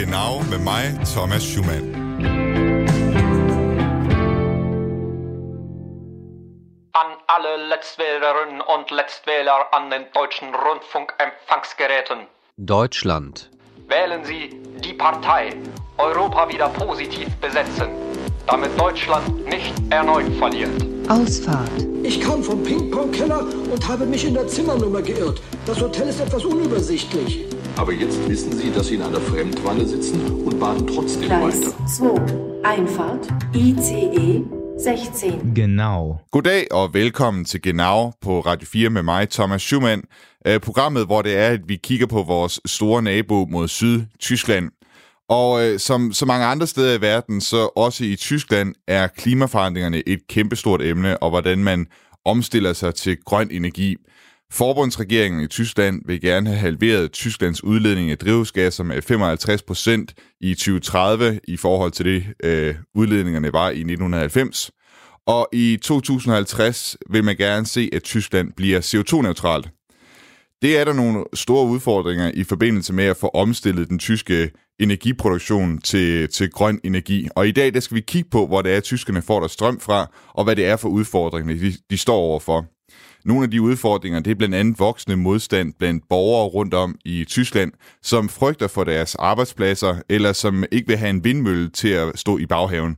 Genau med mig, Thomas Schumann. An alle Letztwählerinnen und Letztwähler an den deutschen Rundfunkempfangsgeräten. Deutschland. Wählen Sie die Partei Europa wieder positiv besetzen, damit Deutschland nicht erneut verliert. Ausfahrt. Ich kam vom Ping-Pong-Keller und habe mich in der Zimmernummer geirrt. Das Hotel ist etwas unübersichtlich. Aber jetzt wissen Sie, dass Sie in einer Fremdwanne sitzen und baden trotzdem Gleis weiter. 2. Einfahrt. ICE 16. Genau. Goddag og velkommen til Genau på Radio 4 med mig, Thomas Schumann. Øh, Programmet, hvor det er, at vi kigger på vores store nabo mod syd, Tyskland. Og øh, som så mange andre steder i verden, så også i Tyskland er klimaforandringerne et kæmpestort emne, og hvordan man omstiller sig til grøn energi. Forbundsregeringen i Tyskland vil gerne have halveret Tysklands udledning af drivhusgasser med 55 procent i 2030 i forhold til det, øh, udledningerne var i 1990. Og i 2050 vil man gerne se, at Tyskland bliver CO2-neutralt. Det er der nogle store udfordringer i forbindelse med at få omstillet den tyske energiproduktion til, til grøn energi. Og i dag der skal vi kigge på, hvor det er, at tyskerne får der strøm fra, og hvad det er for udfordringer, de, de står overfor. Nogle af de udfordringer, det er blandt andet voksende modstand blandt borgere rundt om i Tyskland, som frygter for deres arbejdspladser, eller som ikke vil have en vindmølle til at stå i baghaven.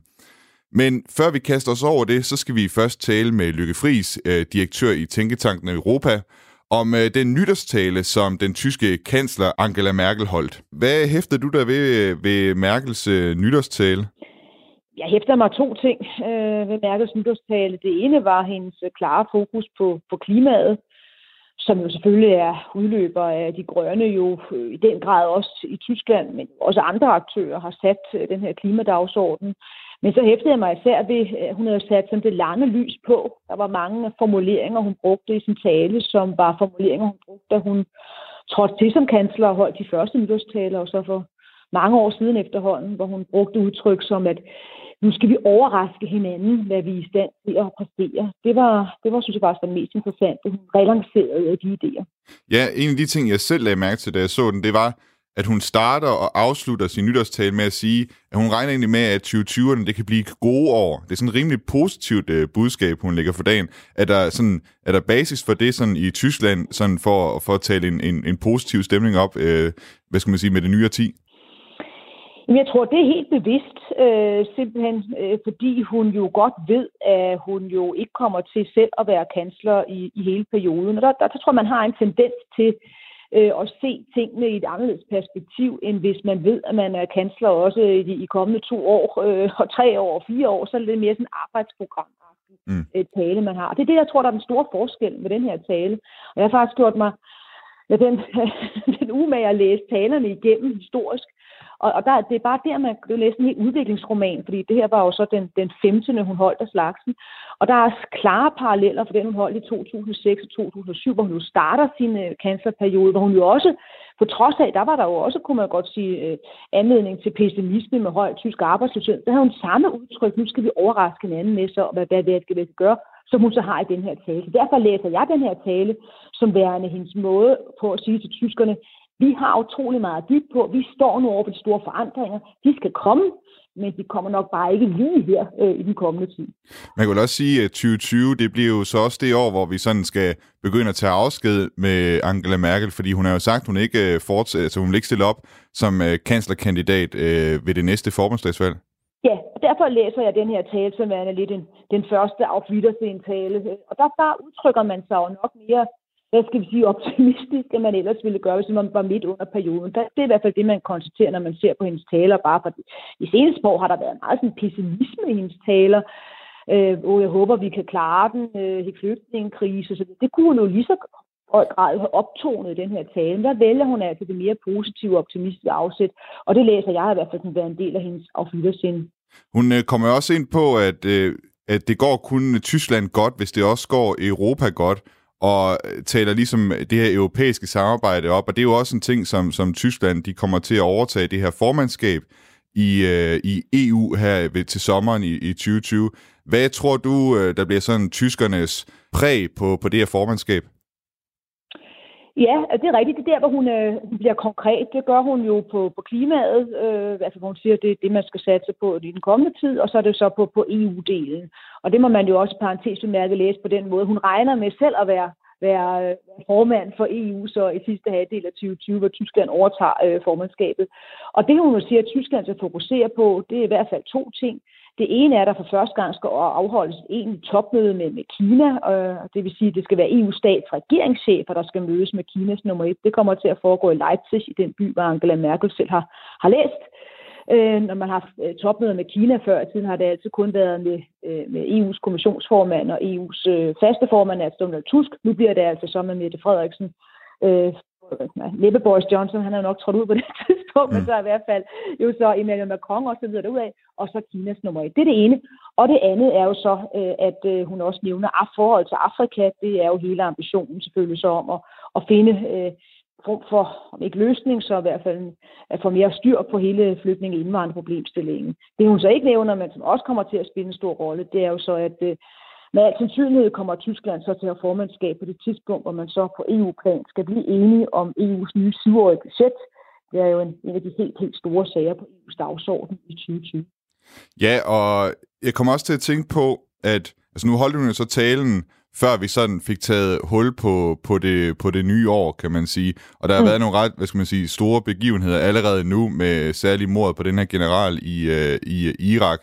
Men før vi kaster os over det, så skal vi først tale med Lykke Friis, øh, direktør i Tænketanken Europa, om øh, den nytårstale, som den tyske kansler Angela Merkel holdt. Hvad hæfter du der ved, øh, ved Merkels nytårstale? Jeg hæfter mig to ting øh, ved Merkels nytårstale. Det ene var hendes klare fokus på, på klimaet, som jo selvfølgelig er udløber af de grønne jo øh, i den grad også i Tyskland, men også andre aktører har sat øh, den her klimadagsorden. Men så hæftede jeg mig især ved, at hun havde sat sådan det lange lys på. Der var mange formuleringer, hun brugte i sin tale, som var formuleringer, hun brugte, da hun trådte til som kansler og holdt de første nytårstaler, og så for mange år siden efterhånden, hvor hun brugte udtryk som, at nu skal vi overraske hinanden, hvad vi er i stand til at præstere. Det var, det var synes jeg faktisk, det mest interessante. Hun relancerede de idéer. Ja, en af de ting, jeg selv lagde mærke til, da jeg så den, det var, at hun starter og afslutter sin nytårstale med at sige, at hun regner egentlig med, at 2020'erne det kan blive gode år. Det er sådan et rimelig positivt uh, budskab, hun lægger for dagen. Er der, sådan, er der basis for det sådan i Tyskland, sådan for, for at tale en, en, en positiv stemning op, uh, hvad skal man sige, med det nye årti? Jamen, jeg tror, det er helt bevidst, øh, simpelthen øh, fordi hun jo godt ved, at hun jo ikke kommer til selv at være kansler i, i hele perioden. Og der, der, der tror man har en tendens til øh, at se tingene i et anderledes perspektiv, end hvis man ved, at man er kansler også i de i kommende to år, øh, og tre år og fire år, så er det mere sådan et arbejdsprogram mm. øh, tale, man har. Det er det, jeg tror, der er den store forskel med den her tale. Og jeg har faktisk gjort mig ja, den, den umage at læse talerne igennem historisk, og, og der, det er bare der, man kan læse en helt udviklingsroman, fordi det her var jo så den, den 15. hun holdt af slagsen. Og der er klare paralleller for den, hun holdt i 2006 og 2007, hvor hun jo starter sin øh, kanslerperiode, hvor hun jo også, på trods af, der var der jo også, kunne man godt sige, øh, anledning til pessimisme med høj tysk arbejdsløshed. Der havde hun samme udtryk, nu skal vi overraske hinanden med, så hvad, hvad, hvad hvad vi gøre, som hun så har i den her tale. Derfor læser jeg den her tale som værende hendes måde på at sige til tyskerne, vi har utrolig meget at på. Vi står nu over for de store forandringer. De skal komme, men de kommer nok bare ikke lige her øh, i den kommende tid. Man kan vel også sige, at 2020, det bliver jo så også det år, hvor vi sådan skal begynde at tage afsked med Angela Merkel, fordi hun har jo sagt, at hun ikke, øh, fortsætter, så altså, hun vil ikke stille op som øh, kanslerkandidat øh, ved det næste forbundsdagsvalg. Ja, og derfor læser jeg den her tale som er lidt den, den første af tale. Og der, der udtrykker man sig jo nok mere hvad skal vi sige, optimistisk, end man ellers ville gøre, hvis man var midt under perioden. Det er i hvert fald det, man konstaterer, når man ser på hendes taler. Bare for i seneste år har der været meget sådan pessimisme i hendes taler, øh, og jeg håber, vi kan klare den, øh, flygtningekrise. Så det, det kunne hun jo lige så høj grad have optonet i den her tale. Der vælger hun altså det mere positive, optimistiske afsæt, og det læser jeg i hvert fald som være en del af hendes aflyttersind. Hun øh, kommer også ind på, at, øh, at det går kun Tyskland godt, hvis det også går Europa godt og øh, taler ligesom det her europæiske samarbejde op, og det er jo også en ting, som, som Tyskland de kommer til at overtage det her formandskab i, øh, i EU her ved, til sommeren i, i 2020. Hvad tror du, øh, der bliver sådan tyskernes præg på, på det her formandskab? Ja, det er rigtigt. Det er der, hvor hun, øh, hun bliver konkret. Det gør hun jo på, på klimaet, øh, altså hvor hun siger, at det er det, man skal satse på i den kommende tid, og så er det så på, på EU-delen. Og det må man jo også parentes mærke læse på den måde. Hun regner med selv at være, være øh, formand for EU så i sidste halvdel af 2020, hvor Tyskland overtager øh, formandskabet. Og det, hun siger, at Tyskland skal fokusere på, det er i hvert fald to ting. Det ene er, at der for første gang skal afholdes et egentligt topmøde med, med Kina. Øh, det vil sige, at det skal være EU-stats regeringschefer, der skal mødes med Kinas nummer et. Det kommer til at foregå i Leipzig, i den by, hvor Angela Merkel selv har, har læst. Øh, når man har haft øh, topmøder med Kina før i tiden, har det altid kun været med, øh, med EU's kommissionsformand og EU's øh, faste formand, altså Donald Tusk. Nu bliver det altså så med Mette Frederiksen, øh, næppe Boris Johnson, han er jo nok trådt ud på det tidspunkt, mm. men så i hvert fald jo så Emmanuel Macron og så videre derudad, og så Kinas nummer et. Det er det ene. Og det andet er jo så, øh, at øh, hun også nævner forhold til Afrika. Det er jo hele ambitionen selvfølgelig så om at, at finde øh, form for, om ikke løsning, så i hvert fald at få mere styr på hele flygtninge- og indvandrerproblemstillingen. Det hun så ikke nævner, men som også kommer til at spille en stor rolle, det er jo så, at med al sandsynlighed kommer Tyskland så til at have formandskab på det tidspunkt, hvor man så på EU-plan skal blive enige om EU's nye syvårige budget. Det er jo en, en af de helt, helt store sager på EU's dagsorden i 2020. Ja, og jeg kommer også til at tænke på, at altså nu holdt hun jo så talen, før vi sådan fik taget hul på, på, det, på det nye år, kan man sige. Og der har mm. været nogle ret, hvad skal man sige, store begivenheder allerede nu, med særlig mord på den her general i, uh, i Irak.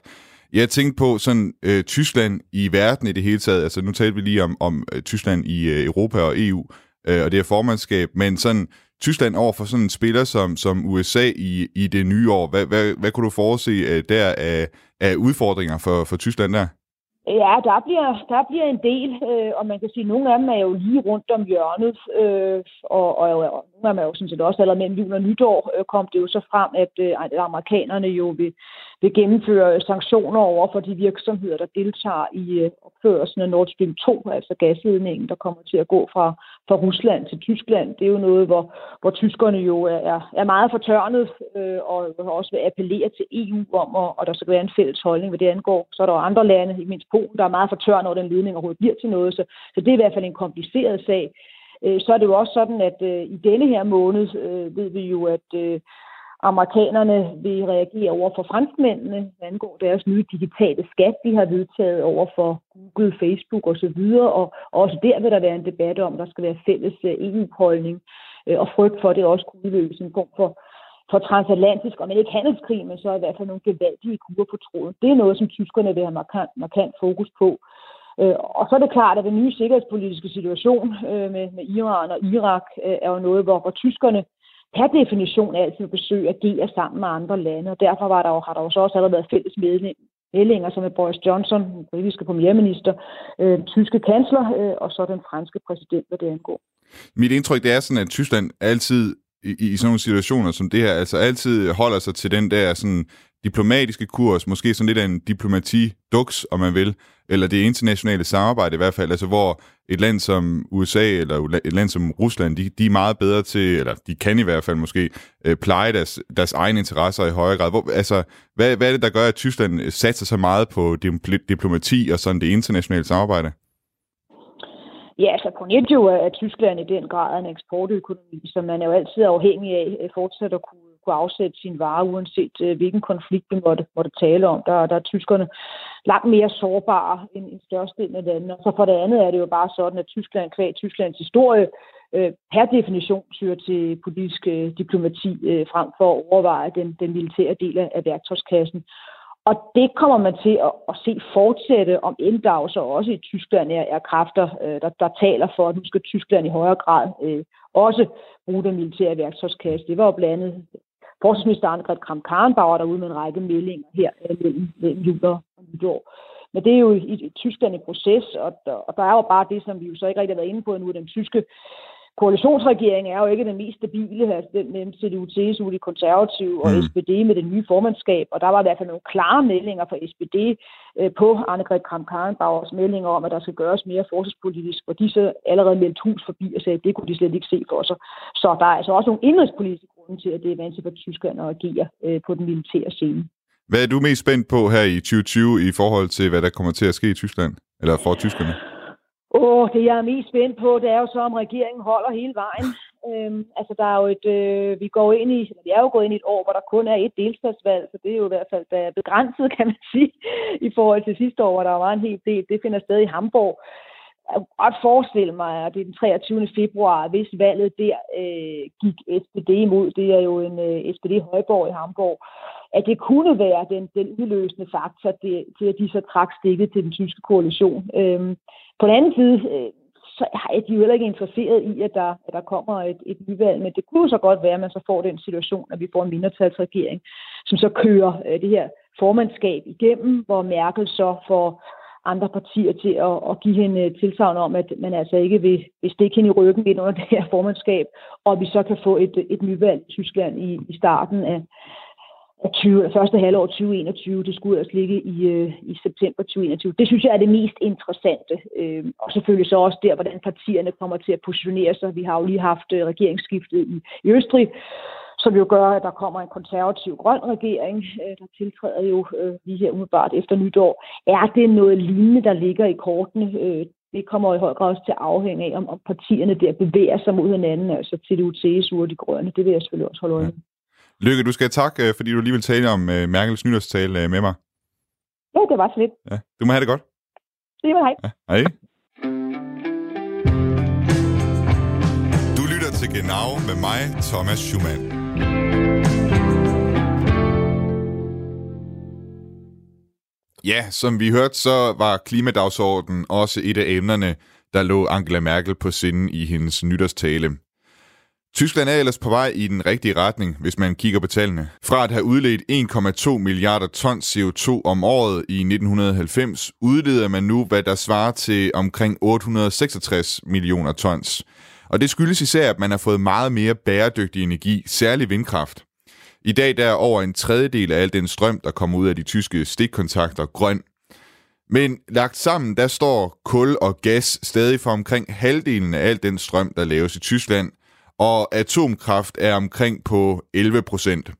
Jeg tænkte på sådan øh, Tyskland i verden i det hele taget. Altså nu talte vi lige om, om øh, Tyskland i øh, Europa og EU, øh, og det er formandskab, men sådan Tyskland over for sådan en spiller som, som USA i, i det nye år. Hvad, hvad, hvad kunne du forudse øh, der af, af udfordringer for, for Tyskland der? Ja, der bliver, der bliver en del, øh, og man kan sige, at nogle af dem er jo lige rundt om hjørnet, øh, og, og, og nogle af dem er jo sådan set også allerede mellem jul og nytår, øh, kom det jo så frem, at, øh, amerikanerne jo vil, vil gennemføre sanktioner over for de virksomheder, der deltager i øh, opførelsen af Nord Stream 2, altså gasledningen, der kommer til at gå fra, fra Rusland til Tyskland. Det er jo noget, hvor, hvor tyskerne jo er, er meget fortørnet, øh, og også vil appellere til EU om, og, og der skal være en fælles holdning, hvad det angår. Så er der jo andre lande, ikke mindst Polen, der er meget fortørnet over den ledning overhovedet bliver til noget, så, så det er i hvert fald en kompliceret sag. Øh, så er det jo også sådan, at øh, i denne her måned øh, ved vi jo, at øh, amerikanerne vil reagere over for franskmændene, hvad angår deres nye digitale skat, de har vedtaget over for Google, Facebook osv., og også der vil der være en debat om, der skal være fælles øh, EU-holdning, øh, og frygt for, at det også kunne udløse en form for, for transatlantisk, og men ikke handelskrig, men så i hvert fald nogle gevaldige kurer på tråden. Det er noget, som tyskerne vil have markant, markant fokus på. Øh, og så er det klart, at den nye sikkerhedspolitiske situation med, med Iran og Irak er jo noget, hvor, hvor tyskerne per definition altid besøge at agere sammen med andre lande, og derfor var der jo, har der jo så også allerede været fælles meldinger, som er Boris Johnson, den britiske premierminister, øh, tyske kansler, øh, og så den franske præsident, hvad det angår. Mit indtryk det er sådan, at Tyskland altid i, i sådan nogle situationer som det her, altså altid holder sig til den der sådan diplomatiske kurs, måske sådan lidt af en diplomati-duks, om man vil, eller det internationale samarbejde i hvert fald, altså hvor et land som USA eller et land som Rusland, de, de er meget bedre til, eller de kan i hvert fald måske, øh, pleje deres, deres egne interesser i højere grad. Hvor, altså, hvad, hvad er det, der gør, at Tyskland øh, satser så meget på diplomati og sådan det internationale samarbejde? Ja, altså punkt jo er Tyskland i den grad en eksportøkonomi, så man er jo altid afhængig af øh, fortsat at kunne kunne afsætte sin varer, uanset øh, hvilken konflikt vi måtte, måtte tale om. Der, der er tyskerne langt mere sårbare end, end størstedelen af landene. Og så for det andet er det jo bare sådan, at Tyskland, kvæg Tysklands historie, øh, per definition syr til politisk øh, diplomati øh, frem for at overveje den, den militære del af værktøjskassen. Og det kommer man til at, at se fortsætte, om end der så også i Tyskland er, er kræfter, øh, der, der taler for, at nu skal Tyskland i højere grad øh, også bruge den militære værktøjskasse. Det var jo blandt andet Forsvarsminister Annegret Kramp-Karrenbauer derude med en række meldinger her øh, mellem, mellem jul og nytår. Men det er jo i, i Tyskland en proces, og der, og der er jo bare det, som vi jo så ikke rigtig har været inde på endnu, den tyske koalitionsregering er jo ikke den mest stabile, altså den mellem CDU, CSU, de konservative og mm. SPD med det nye formandskab, og der var i hvert fald nogle klare meldinger fra SPD øh, på Annegret Kramp-Karrenbauers meldinger om, at der skal gøres mere forsvarspolitisk, hvor de så allerede meldte hus forbi og sagde, at det kunne de slet ikke se for sig. Så der er altså også nogle indrigspolitiske at det er vanskeligt for Tyskland at agere øh, på den militære scene. Hvad er du mest spændt på her i 2020 i forhold til, hvad der kommer til at ske i Tyskland? Eller for tyskerne? Åh, det jeg er mest spændt på, det er jo så, om regeringen holder hele vejen. Øhm, altså, der er jo et, øh, vi går ind i, vi er jo gået ind i et år, hvor der kun er et delstatsvalg, så det er jo i hvert fald begrænset, kan man sige, i forhold til sidste år, hvor der var en hel del. Det finder sted i Hamburg. Jeg kunne godt forestille mig, at det er den 23. februar, hvis valget der øh, gik SPD imod, det er jo en øh, SPD Højborg i Hamburg, at det kunne være den, den udløsende faktor det, til, at de så trak stikket til den tyske koalition. Øhm, på den anden side, øh, så er de jo heller ikke interesseret i, at der, at der kommer et, et nyvalg, men det kunne så godt være, at man så får den situation, at vi får en mindretalsregering, som så kører øh, det her formandskab igennem, hvor Merkel så får andre partier til at, at give hende tilsavn om, at man altså ikke vil, vil stikke hende i ryggen ind under det her formandskab, og vi så kan få et, et nyvalg i Tyskland i, i starten af, af 20, første halvår 2021. Det skulle altså ligge i, øh, i september 2021. Det synes jeg er det mest interessante. Øh, og selvfølgelig så også der, hvordan partierne kommer til at positionere sig. Vi har jo lige haft øh, regeringsskiftet i, i Østrig, som jo gør, at der kommer en konservativ grøn regering, øh, der tiltræder jo øh, lige her umiddelbart efter nytår. Er det noget lignende, der ligger i kortene? Øh, det kommer i høj grad også til at afhænge af, om, om partierne der bevæger sig mod hinanden, altså til det UTS og de grønne. Det vil jeg selvfølgelig også holde øje med. Ja. Lykke, du skal have tak, fordi du lige vil tale om Merkels nytårstale med mig. Ja, det var så lidt. Ja, du må have det godt. Det var hej. Ja, hej. Du lytter til Genau med mig, Thomas Schumann. Ja, som vi hørte, så var klimadagsordenen også et af emnerne, der lå Angela Merkel på sinden i hendes nytårstale. Tyskland er ellers på vej i den rigtige retning, hvis man kigger på tallene. Fra at have udledt 1,2 milliarder tons CO2 om året i 1990, udleder man nu, hvad der svarer til omkring 866 millioner tons. Og det skyldes især, at man har fået meget mere bæredygtig energi, særlig vindkraft. I dag der er over en tredjedel af al den strøm, der kommer ud af de tyske stikkontakter, grøn. Men lagt sammen, der står kul og gas stadig for omkring halvdelen af al den strøm, der laves i Tyskland, og atomkraft er omkring på 11 procent.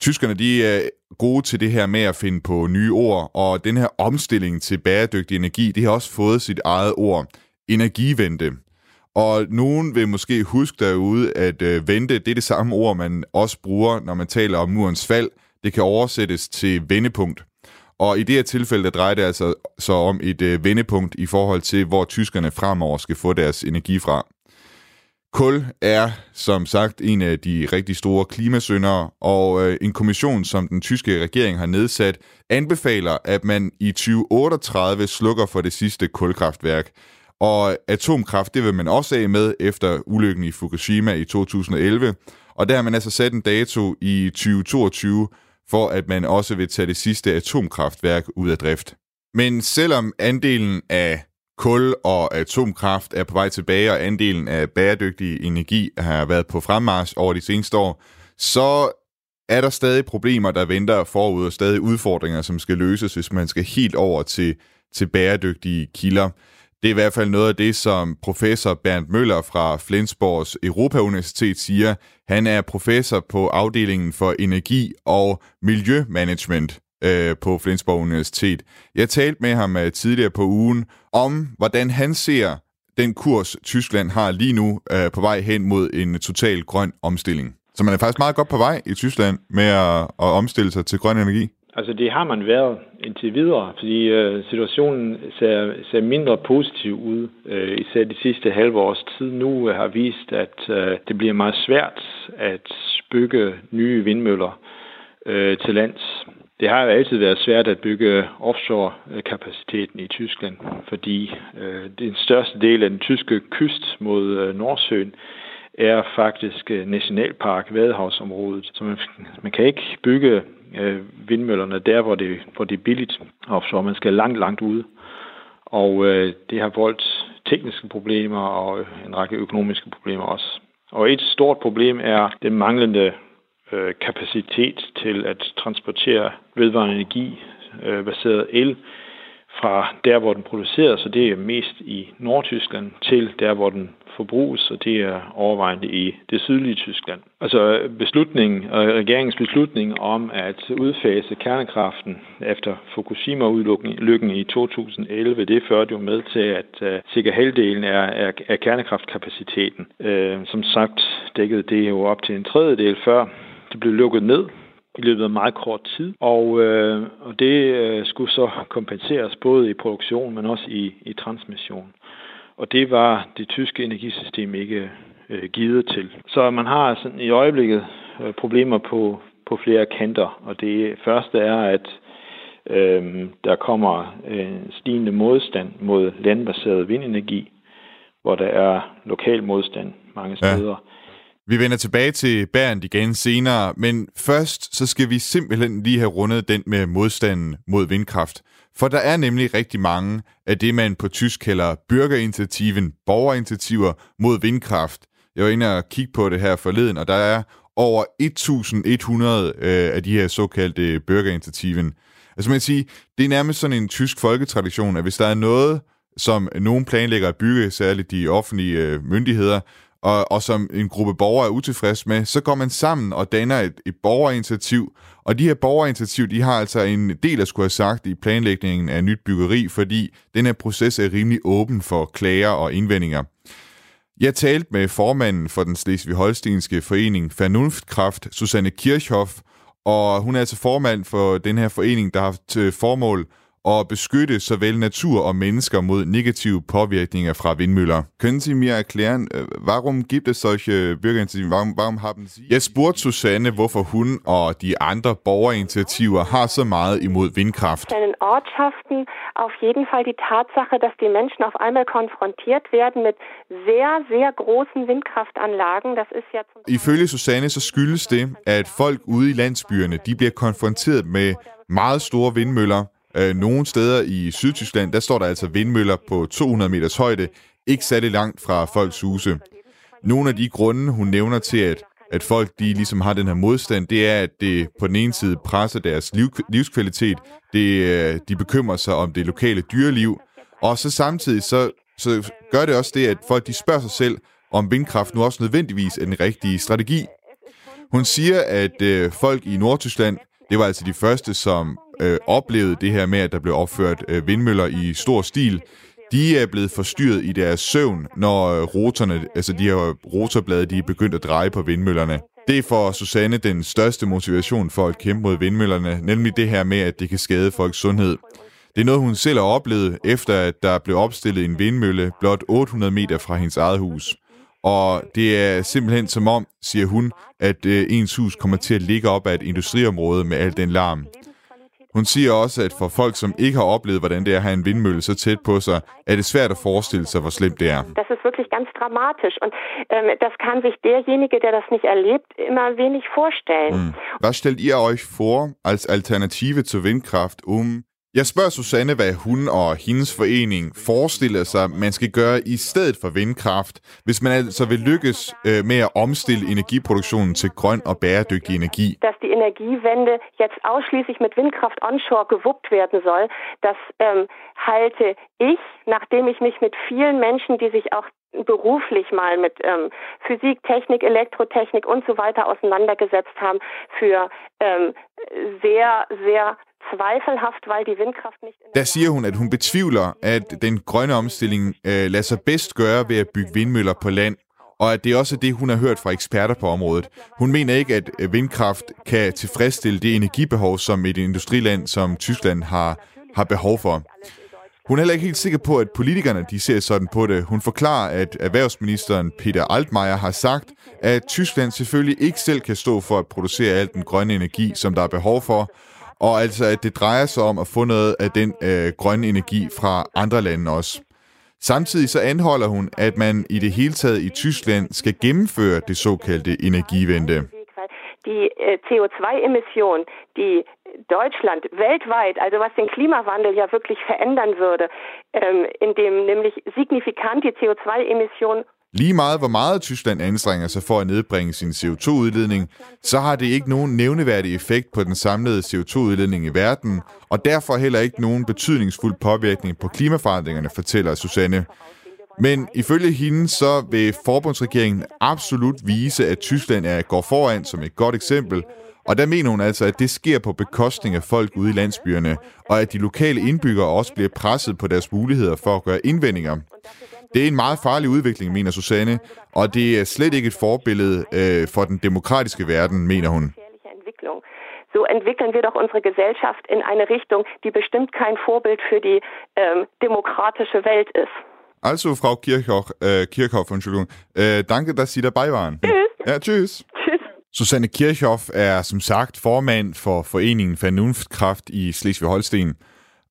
Tyskerne de er gode til det her med at finde på nye ord, og den her omstilling til bæredygtig energi, det har også fået sit eget ord, energivente. Og nogen vil måske huske derude, at øh, vente, det er det samme ord, man også bruger, når man taler om murens fald. Det kan oversættes til vendepunkt. Og i det her tilfælde, der drejer det altså så om et øh, vendepunkt i forhold til, hvor tyskerne fremover skal få deres energi fra. Kul er som sagt en af de rigtig store klimasyndere, og øh, en kommission, som den tyske regering har nedsat, anbefaler, at man i 2038 slukker for det sidste kulkraftværk. Og atomkraft, det vil man også af med efter ulykken i Fukushima i 2011. Og der har man altså sat en dato i 2022 for, at man også vil tage det sidste atomkraftværk ud af drift. Men selvom andelen af kul og atomkraft er på vej tilbage, og andelen af bæredygtig energi har været på fremmarsch over de seneste år, så er der stadig problemer, der venter forud, og stadig udfordringer, som skal løses, hvis man skal helt over til, til bæredygtige kilder. Det er i hvert fald noget af det, som professor Bernd Møller fra Flensborgs Europa-universitet siger. Han er professor på afdelingen for energi og miljømanagement øh, på Flensborg Universitet. Jeg talte med ham øh, tidligere på ugen om, hvordan han ser den kurs, Tyskland har lige nu øh, på vej hen mod en total grøn omstilling. Så man er faktisk meget godt på vej i Tyskland med at, at omstille sig til grøn energi. Altså det har man været indtil videre, fordi øh, situationen ser, ser mindre positiv ud. Øh, især de sidste halve års tid nu øh, har vist, at øh, det bliver meget svært at bygge nye vindmøller øh, til lands. Det har jo altid været svært at bygge offshore-kapaciteten i Tyskland, fordi øh, den største del af den tyske kyst mod øh, Nordsøen er faktisk øh, nationalpark, Vadehavsområdet. Så man, man kan ikke bygge øh, vindmøllerne der, hvor det, hvor det er billigt offshore. Man skal langt, langt ude. Og øh, det har voldt tekniske problemer og øh, en række økonomiske problemer også. Og et stort problem er den manglende øh, kapacitet til at transportere vedvarende energi øh, baseret el fra der, hvor den produceres, og det er mest i Nordtyskland, til der, hvor den forbruges, og det er overvejende i det sydlige Tyskland. Altså beslutningen, og regeringens beslutning om at udfase kernekraften efter Fukushima-ulykken i 2011, det førte jo med til, at uh, cirka halvdelen af, af, af kernekraftkapaciteten. Uh, som sagt dækkede det jo op til en tredjedel før det blev lukket ned i løbet af meget kort tid, og, øh, og det øh, skulle så kompenseres både i produktion, men også i, i transmission. Og det var det tyske energisystem ikke øh, givet til. Så man har sådan i øjeblikket øh, problemer på, på flere kanter, og det første er, at øh, der kommer en stigende modstand mod landbaseret vindenergi, hvor der er lokal modstand mange steder. Ja. Vi vender tilbage til Bernd igen senere, men først så skal vi simpelthen lige have rundet den med modstanden mod vindkraft. For der er nemlig rigtig mange af det, man på tysk kalder bürgerinitiativen, borgerinitiativer mod vindkraft. Jeg var inde og kigge på det her forleden, og der er over 1100 øh, af de her såkaldte bürgerinitiativen. Altså man kan sige, det er nærmest sådan en tysk folketradition, at hvis der er noget, som nogen planlægger at bygge, særligt de offentlige øh, myndigheder, og, og som en gruppe borgere er utilfreds med, så går man sammen og danner et, et borgerinitiativ. Og de her borgerinitiativ, de har altså en del at skulle have sagt i planlægningen af nyt byggeri, fordi den her proces er rimelig åben for klager og indvendinger. Jeg talte med formanden for den Slesvig-Holstenske forening Vernunftkraft, Susanne Kirchhoff, og hun er altså formand for den her forening, der har til øh, formål og beskytte såvel natur og mennesker mod negative påvirkninger fra vindmøller. Können Sie mir erklären, warum gibt es solche Bürgerinitiativen? Warum, warum haben Sie... Jeg spurgte Susanne, hvorfor hun og de andre borgerinitiativer har så meget imod vindkraft. Ortschaften auf jeden Fall die Tatsache, dass die Menschen auf einmal konfrontiert werden mit sehr, sehr großen Windkraftanlagen. Das ist ja zum Ifølge Susanne så skyldes det, at folk ude i landsbyerne, de bliver konfronteret med meget store vindmøller, Øh, nogle steder i Sydtyskland, der står der altså vindmøller på 200 meters højde, ikke særlig langt fra folks huse. Nogle af de grunde, hun nævner til, at, at folk de ligesom har den her modstand, det er, at det på den ene side presser deres liv, livskvalitet, det, øh, de bekymrer sig om det lokale dyreliv, og så samtidig så, så gør det også det, at folk de spørger sig selv, om vindkraft nu også nødvendigvis er den rigtige strategi. Hun siger, at øh, folk i Nordtyskland, det var altså de første, som øh, oplevede det her med, at der blev opført øh, vindmøller i stor stil, de er blevet forstyrret i deres søvn, når øh, rotorne, altså de her rotorblade, de er begyndt at dreje på vindmøllerne. Det er for Susanne den største motivation for at kæmpe mod vindmøllerne, nemlig det her med, at det kan skade folks sundhed. Det er noget, hun selv har oplevet, efter at der blev opstillet en vindmølle blot 800 meter fra hendes eget hus. Og det er simpelthen som om, siger hun, at øh, ens hus kommer til at ligge op ad et industriområde med al den larm. Hun siger også, at for folk, som ikke har oplevet, hvordan det er at have en vindmølle så tæt på sig, er det svært at forestille sig, hvor slemt det er. Das ist wirklich ganz dramatisch und ähm, das kann sich derjenige, der das nicht erlebt, immer wenig vorstellen. Mm. Was stellt ihr euch vor als Alternative zur Windkraft, um jeg spørger Susanne, hvad hun og hendes forening forestiller sig, man skal gøre i stedet for vindkraft, hvis man altså vil lykkes øh, med at omstille energiproduktionen til grøn og bæredygtig energi. Dass die Energiewende jetzt ausschließlich mit Windkraft onshore gewuppt werden soll, das ähm, halte ich, nachdem ich mich mit vielen Menschen, die sich auch beruflich mal mit ähm, Physik, Technik, Elektrotechnik und so weiter auseinandergesetzt haben, für ähm, sehr, sehr zweifelhaft, weil die Windkraft nicht... Der siger hun, at hun betvivler, at den grønne omstilling øh, lader sig bedst gøre ved at bygge vindmøller på land, og at det også er det, hun har hørt fra eksperter på området. Hun mener ikke, at vindkraft kan tilfredsstille det energibehov, som et industriland som Tyskland har, har behov for. Hun er heller ikke helt sikker på, at politikerne de ser sådan på det. Hun forklarer, at erhvervsministeren Peter Altmaier har sagt, at Tyskland selvfølgelig ikke selv kan stå for at producere al den grønne energi, som der er behov for, og altså, at det drejer sig om at få noget af den øh, grønne energi fra andre lande også. Samtidig så anholder hun, at man i det hele taget i Tyskland skal gennemføre det såkaldte energivente. Die øh, CO2-Emission, die Deutschland weltweit, also was den Klimawandel ja wirklich verändern würde, ähm, indem nämlich signifikant die CO2-Emissionen Lige meget hvor meget Tyskland anstrenger sig for at nedbringe sin CO2-udledning, så har det ikke nogen nævneværdig effekt på den samlede CO2-udledning i verden, og derfor heller ikke nogen betydningsfuld påvirkning på klimaforandringerne, fortæller Susanne. Men ifølge hende så vil forbundsregeringen absolut vise, at Tyskland er går foran som et godt eksempel, og der mener hun altså, at det sker på bekostning af folk ude i landsbyerne, og at de lokale indbyggere også bliver presset på deres muligheder for at gøre indvendinger. Det er en meget farlig udvikling, mener Susanne, og det er slet ikke et forbillede øh, for den demokratiske verden, mener hun. So entwickeln wir doch unsere Gesellschaft in eine Richtung, die bestimmt kein Vorbild für die ähm, demokratische Welt ist. Also, Frau Kirchhoff, äh, Kirchhoff Entschuldigung, äh, danke, dass Sie dabei waren. Tschüss. Ja, tschüss. Tschüss. Susanne Kirchhoff er som sagt formand for Foreningen Vernunftkraft i Slesvig-Holsten.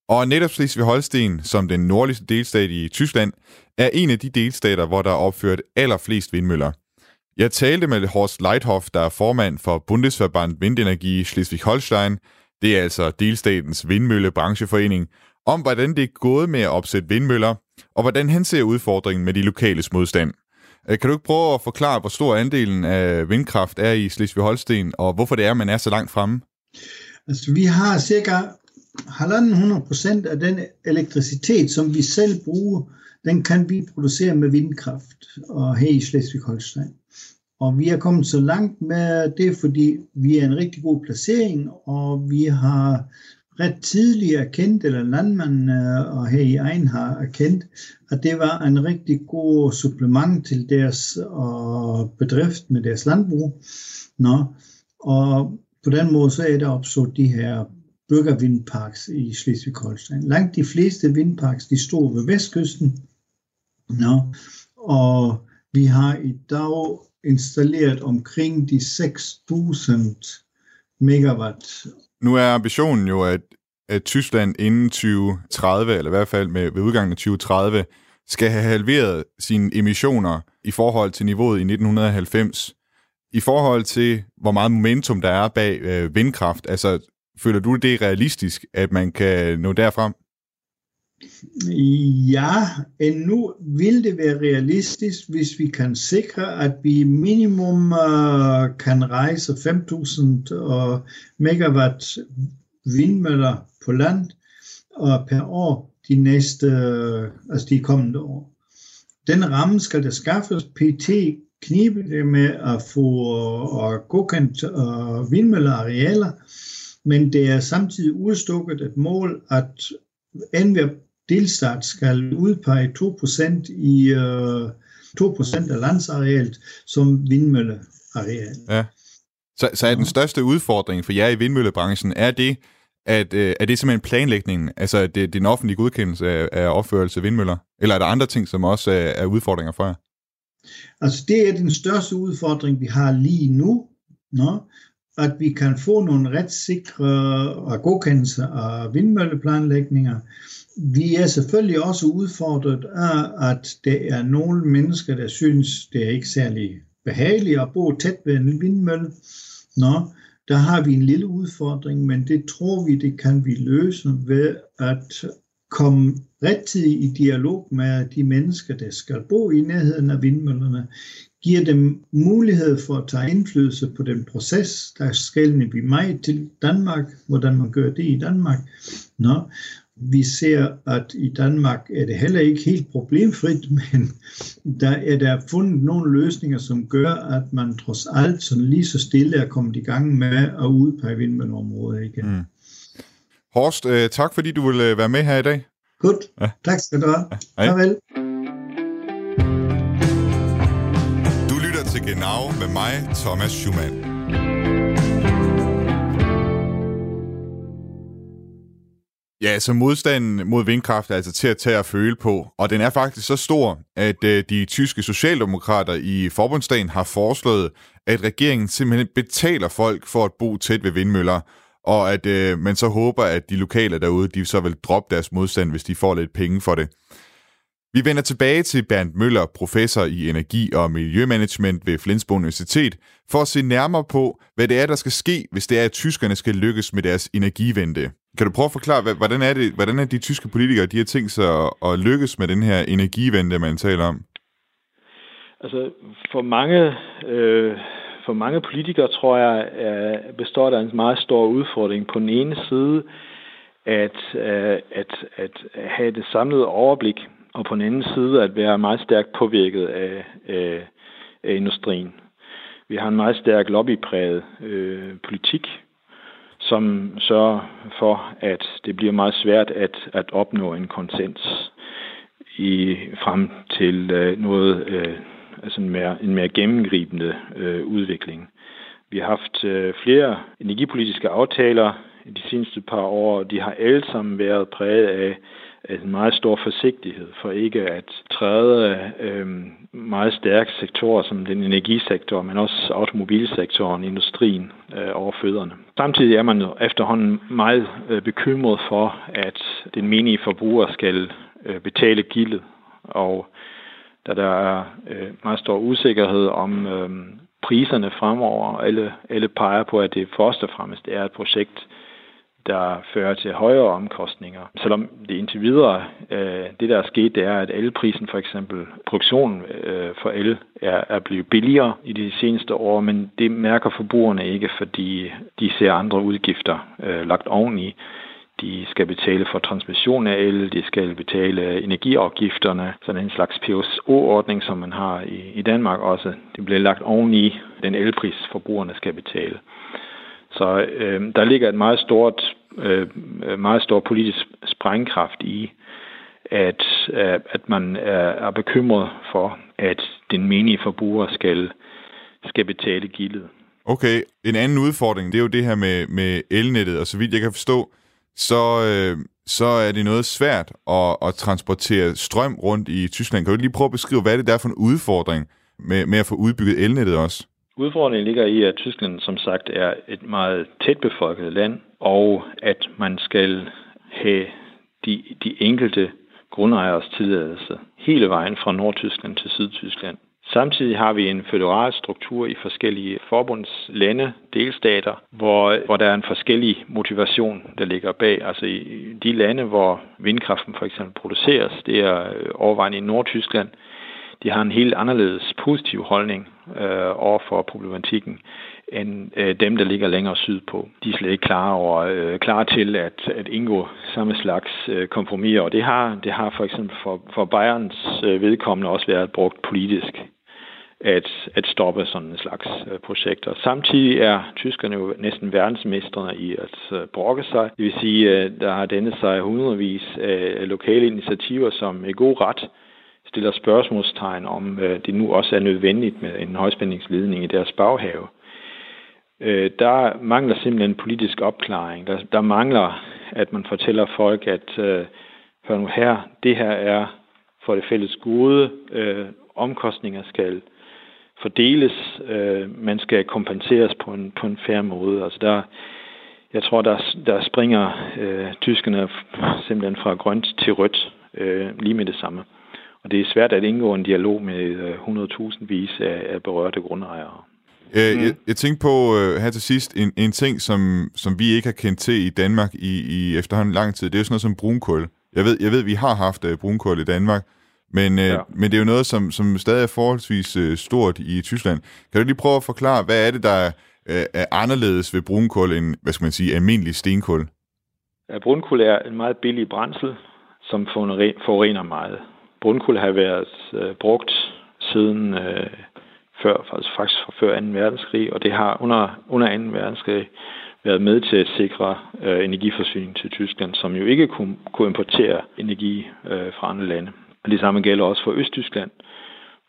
Og netop Slesvig-Holsten, som den nordligste delstat i Tyskland, er en af de delstater, hvor der er opført allerflest vindmøller. Jeg talte med Horst Leithoff, der er formand for Bundesverband Vindenergi Schleswig-Holstein, det er altså delstatens vindmøllebrancheforening, om hvordan det er gået med at opsætte vindmøller, og hvordan han ser udfordringen med de lokale modstand. Øh, kan du ikke prøve at forklare, hvor stor andelen af vindkraft er i Slesvig-Holsten, og hvorfor det er, man er så langt fremme? Altså, vi har cirka 1,5 procent af den elektricitet, som vi selv bruger, den kan vi producere med vindkraft og her i Slesvig-Holstein. Og vi er kommet så langt med det, fordi vi er en rigtig god placering, og vi har ret tidligt erkendt, eller landmændene øh, og her i egen har erkendt, at det var en rigtig god supplement til deres og bedrift med deres landbrug. Nå, og på den måde så er der opstået de her byggervindparks i Slesvig-Holstein. Langt de fleste vindparks, de står ved vestkysten. Nå, og vi har i dag installeret omkring de 6.000 megawatt. Nu er ambitionen jo, at, at Tyskland inden 2030, eller i hvert fald med, ved udgangen af 2030, skal have halveret sine emissioner i forhold til niveauet i 1990. I forhold til, hvor meget momentum der er bag øh, vindkraft, altså føler du det er realistisk, at man kan nå derfrem? Ja, endnu vil det være realistisk, hvis vi kan sikre, at vi minimum øh, kan rejse 5.000 øh, megawatt vindmøller på land og per år de næste, altså de kommende år. Den ramme skal der skaffes. PT knibe det med at få uh, godkendt uh, vindmøllearealer, men det er samtidig udstukket et mål, at enhver delstat skal udpege 2% i uh, 2% af landsarealet som vindmølleareal. Ja. Så, så er den største udfordring for jer i vindmøllebranchen, er det, at øh, er det simpelthen planlægningen, altså det, det er den offentlige godkendelse af, af opførelse af vindmøller? Eller er der andre ting, som også er, er udfordringer for jer? Altså det er den største udfordring, vi har lige nu, no? at vi kan få nogle retsikre og godkendelser af vindmølleplanlægninger. Vi er selvfølgelig også udfordret af, at der er nogle mennesker, der synes, det er ikke særlig behageligt at bo tæt ved en vindmølle. Nå, der har vi en lille udfordring, men det tror vi, det kan vi løse ved at komme rettidigt i dialog med de mennesker, der skal bo i nærheden af vindmøllerne, giver dem mulighed for at tage indflydelse på den proces, der skal vi meget til Danmark, hvordan man gør det i Danmark. Nå, vi ser, at i Danmark er det heller ikke helt problemfrit, men der er der fundet nogle løsninger, som gør, at man trods alt sådan lige så stille er kommet i gang med at udpege vindmølleområdet igen. Mm. Horst, øh, tak fordi du vil være med her i dag. Godt. Ja. Tak skal du have. Ja. Farvel. Du lytter til Genau med mig, Thomas Schumann. Ja, så modstanden mod vindkraft er altså til at tage at føle på, og den er faktisk så stor, at øh, de tyske socialdemokrater i forbundsdagen har foreslået, at regeringen simpelthen betaler folk for at bo tæt ved vindmøller, og at øh, man så håber, at de lokale derude, de så vil droppe deres modstand, hvis de får lidt penge for det. Vi vender tilbage til Bernd Møller, professor i energi- og miljømanagement ved Flensborg Universitet, for at se nærmere på, hvad det er, der skal ske, hvis det er, at tyskerne skal lykkes med deres energivente. Kan du prøve at forklare, hvordan er, det, hvordan er de tyske politikere, de har tænkt sig at, at lykkes med den her energivente, man taler om? Altså, for mange, øh, for mange politikere, tror jeg, er, består der en meget stor udfordring. På den ene side, at, øh, at, at have det samlede overblik, og på den anden side, at være meget stærkt påvirket af, af, af industrien. Vi har en meget stærk lobbypræget øh, politik, som sørger for, at det bliver meget svært at, at opnå en konsens i frem til øh, noget øh, altså en mere, en mere gennemgribende øh, udvikling. Vi har haft øh, flere energipolitiske aftaler i de seneste par år, og de har alle sammen været præget af en meget stor forsigtighed for ikke at træde øh, meget stærke sektorer som den energisektor, men også automobilsektoren, industrien øh, over fødderne. Samtidig er man efterhånden meget øh, bekymret for, at den menige forbruger skal øh, betale gildet, og da der er øh, meget stor usikkerhed om øh, priserne fremover. Alle, alle peger på, at det først og fremmest er et projekt, der fører til højere omkostninger. Selvom det indtil videre, øh, det der er sket, det er, at elprisen for eksempel, produktionen øh, for el er, er blevet billigere i de seneste år, men det mærker forbrugerne ikke, fordi de ser andre udgifter øh, lagt oveni de skal betale for transmission af el, de skal betale energiafgifterne, sådan en slags PSO-ordning, som man har i, i Danmark også. Det bliver lagt oveni den elpris, forbrugerne skal betale. Så øh, der ligger et meget stort, øh, meget stor politisk sprængkraft i, at, øh, at man er, er bekymret for, at den menige forbruger skal, skal betale gildet. Okay, en anden udfordring, det er jo det her med, med elnettet, og så vidt jeg kan forstå, så, øh, så er det noget svært at, at transportere strøm rundt i Tyskland. Kan du lige prøve at beskrive, hvad det er for en udfordring med, med at få udbygget elnettet også? Udfordringen ligger i, at Tyskland som sagt er et meget tæt befolket land, og at man skal have de, de enkelte grundejers tilladelse hele vejen fra Nordtyskland til Sydtyskland. Samtidig har vi en federal struktur i forskellige forbundslande, delstater, hvor, hvor der er en forskellig motivation, der ligger bag. Altså i de lande, hvor vindkraften for eksempel produceres, det er øh, overvejende i Nordtyskland, de har en helt anderledes positiv holdning øh, over for problematikken end øh, dem, der ligger længere sydpå. De er slet ikke klar, over, øh, klar til at, at indgå samme slags øh, kompromiser, og det har, det har for eksempel for, for Bayerns øh, vedkommende også været brugt politisk at, at stoppe sådan en slags øh, projekter. Samtidig er tyskerne jo næsten verdensmestrene i at øh, brokke sig. Det vil sige, at der har denne sig hundredvis af lokale initiativer, som er god ret stiller spørgsmålstegn om, øh, det nu også er nødvendigt med en højspændingsledning i deres baghave. Øh, der mangler simpelthen politisk opklaring. Der, der mangler, at man fortæller folk, at øh, hør nu her, det her er for det fælles gode. Øh, omkostninger skal fordeles. Øh, man skal kompenseres på en, på en færre måde. Altså der, jeg tror, der, der springer øh, tyskerne simpelthen fra grønt til rødt øh, lige med det samme. Og det er svært at indgå en dialog med øh, 100.000 vis af, af berørte grundejere. Øh, mm. jeg, jeg tænkte på øh, her til sidst, en, en ting, som, som vi ikke har kendt til i Danmark i, i efterhånden lang tid, det er jo sådan noget som brunkul. Jeg ved, jeg ved vi har haft øh, brunkul i Danmark, men, øh, ja. men det er jo noget, som, som stadig er forholdsvis øh, stort i Tyskland. Kan du lige prøve at forklare, hvad er det, der er, øh, er anderledes ved brunkul end, hvad skal man sige, almindelig stenkul? Ja, brunkul er en meget billig brændsel, som forurener meget. Brunkul har været øh, brugt siden øh, før, altså faktisk fra før 2. verdenskrig, og det har under, under 2. verdenskrig været med til at sikre øh, energiforsyning til Tyskland, som jo ikke kunne, kunne importere energi øh, fra andre lande. Og det samme gælder også for Østtyskland,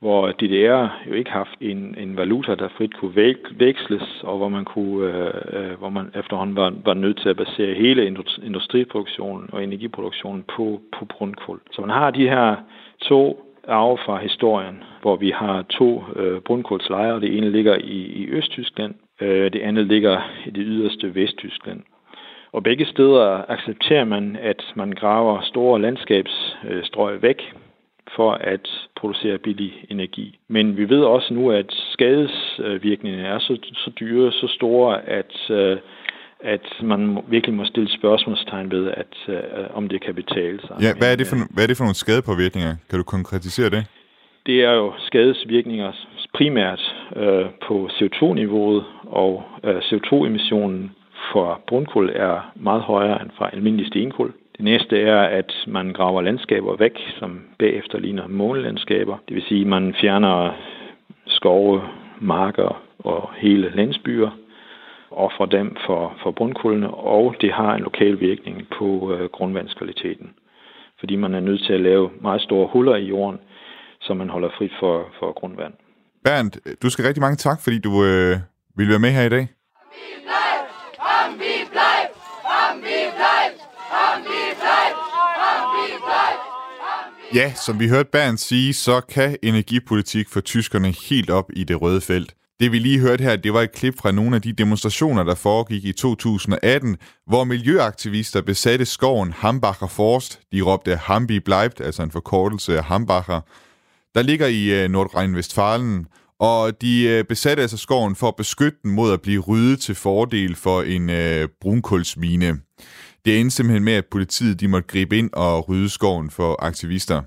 hvor DDR jo ikke haft en, en valuta, der frit kunne væk, veksles, og hvor man, kunne, øh, øh, hvor man efterhånden var, var nødt til at basere hele industriproduktionen og energiproduktionen på, på brunkul. Så man har de her to arve fra historien, hvor vi har to øh, brunkulslejre. Det ene ligger i, i Østtyskland, øh, det andet ligger i det yderste Vesttyskland. Og begge steder accepterer man, at man graver store landskabsstrøg væk for at producere billig energi. Men vi ved også nu, at skadesvirkningerne er så, så dyre, så store, at, øh, at man virkelig må stille spørgsmålstegn ved, at, øh, om det kan betale sig. Ja, hvad er det for, hvad er det for nogle skadepåvirkninger? Kan du konkretisere det? Det er jo skadesvirkninger primært øh, på CO2-niveauet, og øh, CO2-emissionen for brunkul er meget højere end fra almindelig stenkul. Det næste er, at man graver landskaber væk, som bagefter ligner månelandskaber. Det vil sige, at man fjerner skove, marker og hele landsbyer, offer dem for, for brunkullene, og det har en lokal virkning på øh, grundvandskvaliteten. Fordi man er nødt til at lave meget store huller i jorden, så man holder frit for, for grundvand. Bernd, du skal rigtig mange tak, fordi du øh, ville være med her i dag. Ja, som vi hørte Bernd sige, så kan energipolitik for tyskerne helt op i det røde felt. Det vi lige hørte her, det var et klip fra nogle af de demonstrationer, der foregik i 2018, hvor miljøaktivister besatte skoven Hambacher Forst. De råbte Hambi bleibt, altså en forkortelse af Hambacher, der ligger i øh, Nordrhein-Westfalen, og de øh, besatte altså skoven for at beskytte den mod at blive ryddet til fordel for en øh, brunkulsmine. Det endte simpelthen med, at politiet de måtte gribe ind og rydde skoven for aktivister.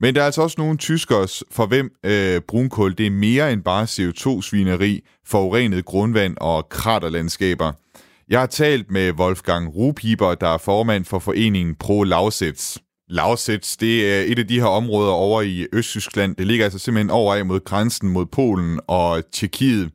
Men der er altså også nogle tyskere, for hvem øh, brunkul det er mere end bare CO2-svineri, forurenet grundvand og kraterlandskaber. Jeg har talt med Wolfgang Rupiber, der er formand for foreningen Pro Lausitz. Lausitz, det er et af de her områder over i Østtyskland. Det ligger altså simpelthen over af mod grænsen mod Polen og Tjekkiet.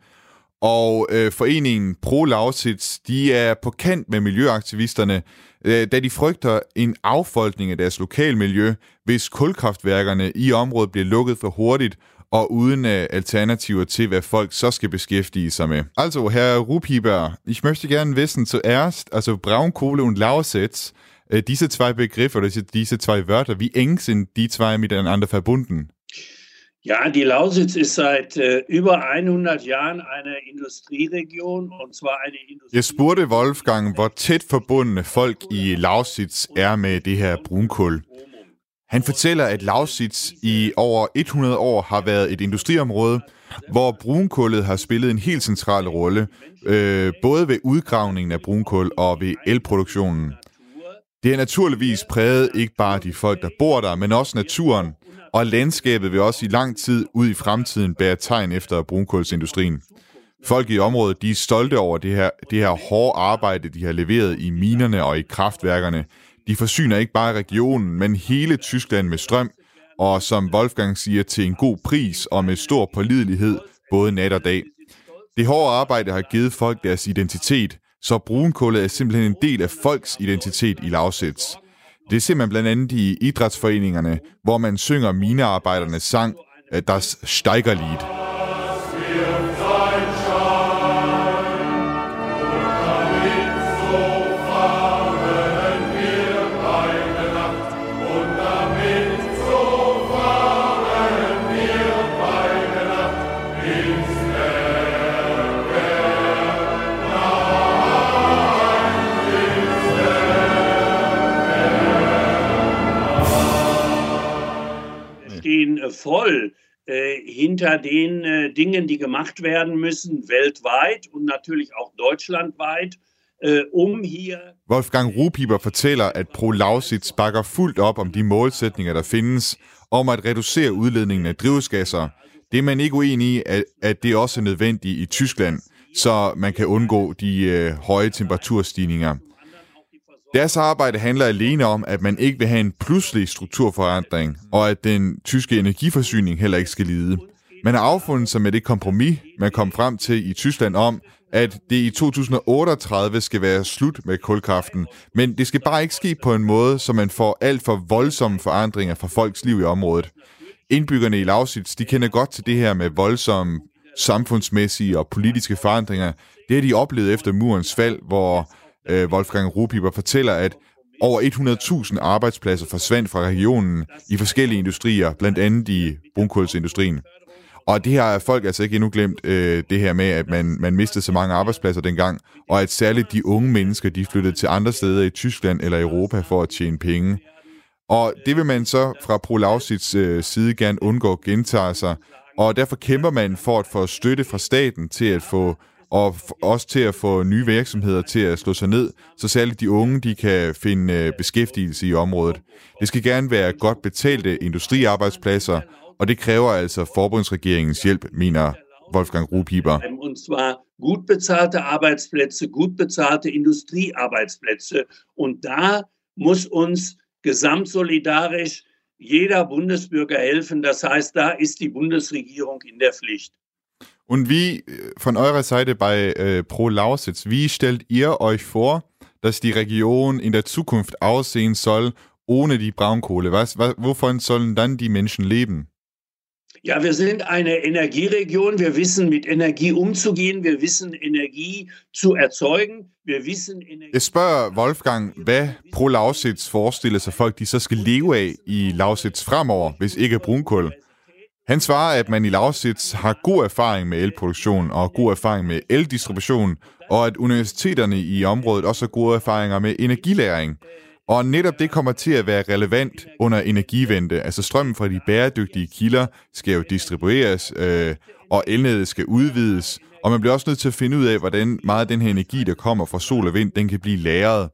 Og øh, foreningen Pro Lausitz, de er på kant med miljøaktivisterne, øh, da de frygter en affolkning af deres lokalmiljø, hvis kulkraftværkerne i området bliver lukket for hurtigt og uden øh, alternativer til, hvad folk så skal beskæftige sig med. Altså, herr Rupiber, ich möchte gerne wissen zuerst, also Braunkohle und Lausitz, øh, äh, diese zwei Begriffe oder diese zwei Wörter, wie eng sind die zwei miteinander verbunden? Ja, die Lausitz ist seit äh, über 100 Jahren eine Industrieregion und zwar eine Industrie... Jeg spurgte Wolfgang, hvor tæt forbundne folk i Lausitz er med det her brunkul. Han fortæller, at Lausitz i over 100 år har været et industriområde, hvor brunkullet har spillet en helt central rolle, øh, både ved udgravningen af brunkul og ved elproduktionen. Det er naturligvis præget ikke bare de folk, der bor der, men også naturen, og landskabet vil også i lang tid ud i fremtiden bære tegn efter brunkulsindustrien. Folk i området de er stolte over det her, det her hårde arbejde, de har leveret i minerne og i kraftværkerne. De forsyner ikke bare regionen, men hele Tyskland med strøm, og som Wolfgang siger, til en god pris og med stor pålidelighed, både nat og dag. Det hårde arbejde har givet folk deres identitet, så brunkullet er simpelthen en del af folks identitet i Lausitz. Det ser man blandt andet i idrætsforeningerne, hvor man synger minearbejdernes sang, eh, Das Steigerlied. Voll äh, hinter den äh, Dingen, die gemacht werden müssen, weltweit und natürlich auch deutschlandweit, äh, um hier... Wolfgang Rupiber fortæller, at Pro Lausitz bakker fuldt op om de målsætninger, der findes, om at reducere udledningen af drivhusgasser. Det er man ikke uenig i, at, at det også er nødvendigt i Tyskland, så man kan undgå de øh, høje temperaturstigninger. Deres arbejde handler alene om, at man ikke vil have en pludselig strukturforandring, og at den tyske energiforsyning heller ikke skal lide. Man har affundet sig med det kompromis, man kom frem til i Tyskland om, at det i 2038 skal være slut med kulkraften, men det skal bare ikke ske på en måde, så man får alt for voldsomme forandringer for folks liv i området. Indbyggerne i Lausitz, de kender godt til det her med voldsomme samfundsmæssige og politiske forandringer. Det har de oplevet efter murens fald, hvor øh, Wolfgang Rupiber fortæller, at over 100.000 arbejdspladser forsvandt fra regionen i forskellige industrier, blandt andet i brunkulsindustrien. Og det her er folk altså ikke endnu glemt, øh, det her med, at man, man mistede så mange arbejdspladser dengang, og at særligt de unge mennesker, de flyttede til andre steder i Tyskland eller Europa for at tjene penge. Og det vil man så fra Pro Lausitz øh, side gerne undgå gentager sig, og derfor kæmper man for at få støtte fra staten til at få og også til at få nye virksomheder til at slå sig ned, så særligt de unge de kan finde øh, beskæftigelse i området. Det skal gerne være godt betalte industriarbejdspladser, og det kræver altså forbundsregeringens hjælp, mener Wolfgang Ruhpieper. Und zwar gut bezahlte Arbeitsplätze, gut bezahlte Industriearbeitsplätze. Und da muss uns gesamtsolidarisch jeder Bundesbürger helfen. Das heißt, da ist die Bundesregierung in der Pflicht. Und wie von eurer Seite bei äh, Pro Lausitz, wie stellt ihr euch vor, dass die Region in der Zukunft aussehen soll ohne die Braunkohle? Was, was, wovon sollen dann die Menschen leben? Ja, wir sind eine Energieregion. Wir wissen, mit Energie umzugehen. Wir wissen, Energie zu erzeugen. Wir wissen, Energie... Jeg spørger Wolfgang, hvad Pro Lausitz forestiller sig folk, de så skal leve af i Lausitz fremover, hvis ikke brunkul. Han svarer, at man i Lausitz har god erfaring med elproduktion og god erfaring med eldistribution, og at universiteterne i området også har gode erfaringer med energilæring. Og netop det kommer til at være relevant under energivente. Altså strømmen fra de bæredygtige kilder skal jo distribueres, øh, og elnettet skal udvides. Og man bliver også nødt til at finde ud af, hvordan meget af den her energi, der kommer fra sol og vind, den kan blive lagret.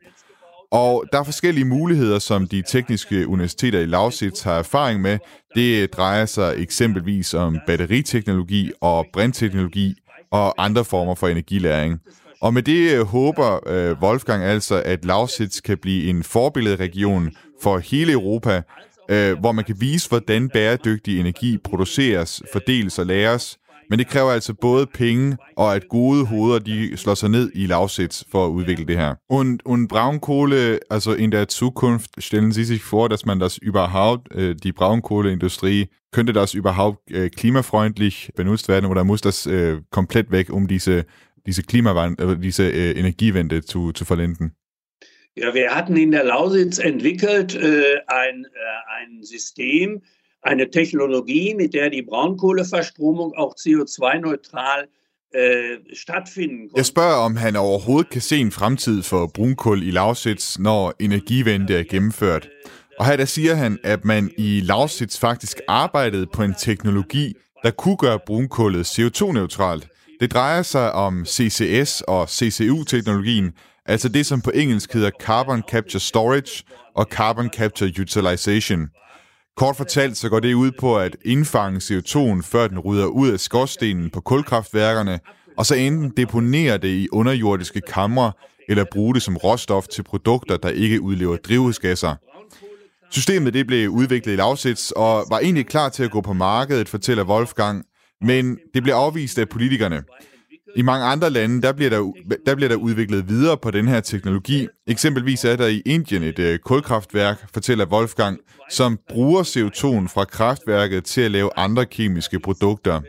Og der er forskellige muligheder, som de tekniske universiteter i Lausitz har erfaring med. Det drejer sig eksempelvis om batteriteknologi og brintteknologi og andre former for energilæring. Og med det øh, håber øh, Wolfgang altså, at Lausitz kan blive en forbilledregion for hele Europa, øh, hvor man kan vise, hvordan bæredygtig energi produceres, fordeles og læres. Men det kræver altså både penge og at gode hoveder, de slår sig ned i Lausitz for at udvikle det her. Und, und Braunkohle, also in der Zukunft, stellen Sie sich vor, dass man das überhaupt, äh, die Braunkohleindustrie, könnte das überhaupt äh, klimafreundlich benutzt werden oder muss das äh, komplett weg, um diese diese Klimawandel, diese Energiewende zu, zu verlenden? Ja, wir hatten in der Lausitz entwickelt äh, ein, äh, ein System, eine Technologie, mit der die Braunkohleverstromung auch CO2-neutral øh, äh, stattfinden Jeg spørger, om han overhovedet kan se en fremtid for brunkul i Lausitz, når energivende er gennemført. Og her der siger han, at man i Lausitz faktisk arbejdede på en teknologi, der kunne gøre brunkullet CO2-neutralt. Det drejer sig om CCS og CCU-teknologien, altså det, som på engelsk hedder Carbon Capture Storage og Carbon Capture Utilization. Kort fortalt så går det ud på at indfange CO2'en, før den rydder ud af skorstenen på kulkraftværkerne, og så enten deponere det i underjordiske kamre, eller bruge det som råstof til produkter, der ikke udlever drivhusgasser. Systemet det blev udviklet i Lausitz og var egentlig klar til at gå på markedet, fortæller Wolfgang, men det blev afvist af politikerne. I mange andre lande, der bliver der, der bliver der udviklet videre på den her teknologi. Eksempelvis er der i Indien et øh, kulkraftværk, fortæller Wolfgang, som bruger CO2'en fra kraftværket til at lave andre kemiske produkter.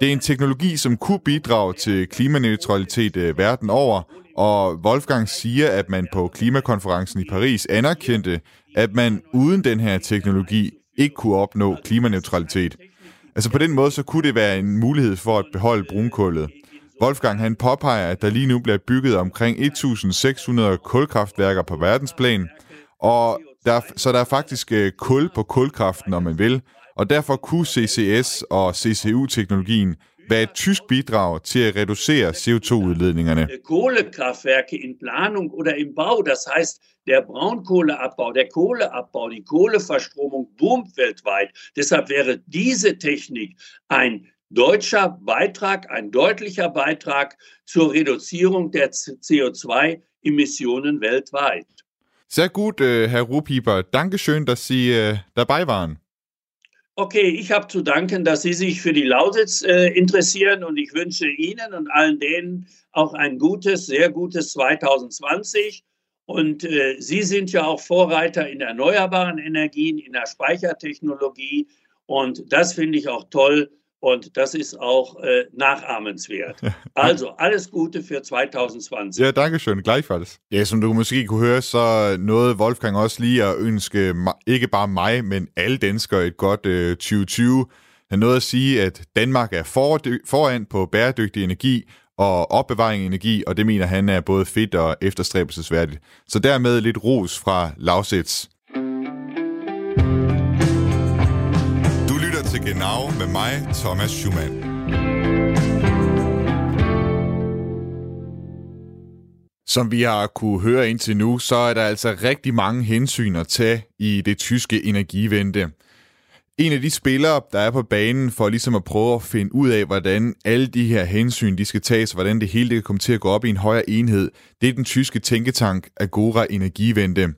Det er en teknologi, som kunne bidrage til klimaneutralitet øh, verden over, og Wolfgang siger, at man på klimakonferencen i Paris anerkendte, at man uden den her teknologi ikke kunne opnå klimaneutralitet. Altså på den måde, så kunne det være en mulighed for at beholde brunkullet. Wolfgang han påpeger, at der lige nu bliver bygget omkring 1.600 kulkraftværker på verdensplan, og der, så der er faktisk øh, kul på kulkraften, om man vil, og derfor kunne CCS og CCU-teknologien være et tysk bidrag til at reducere CO2-udledningerne. Kohlekraftwerke in Planung oder im Bau, das heißt, der Braunkohleabbau, der Kohleabbau, die Kohleverstromung boomt weltweit. Deshalb wäre diese Technik ein deutscher Beitrag, ein deutlicher Beitrag zur Reduzierung der CO2-Emissionen weltweit. Sehr gut, äh, Herr Ruhpieper. Dankeschön, dass Sie äh, dabei waren. Okay, ich habe zu danken, dass Sie sich für die Lausitz äh, interessieren und ich wünsche Ihnen und allen denen auch ein gutes, sehr gutes 2020. Und äh, Sie sind ja auch Vorreiter in erneuerbaren Energien, in der Speichertechnologie. Und das finde ich auch toll. Und das ist auch äh, nachahmenswert. Also alles Gute für 2020. Ja, danke schön. Gleichfalls. Ja, som du måske kunne høre, så nåede Wolfgang også lige at ønske ikke bare mig, men alle danskere et godt øh, 2020. Han nåede at sige, at Danmark er for, foran på bæredygtig energi og opbevaring af energi, og det mener han er både fedt og efterstræbelsesværdigt. Så dermed lidt ros fra Lausitz. Genau med mig, Thomas Schumann. Som vi har kunne høre indtil nu, så er der altså rigtig mange hensyn at tage i det tyske energivente. En af de spillere, der er på banen for ligesom at prøve at finde ud af, hvordan alle de her hensyn de skal tages, hvordan det hele det kan komme til at gå op i en højere enhed, det er den tyske tænketank Agora Energivente.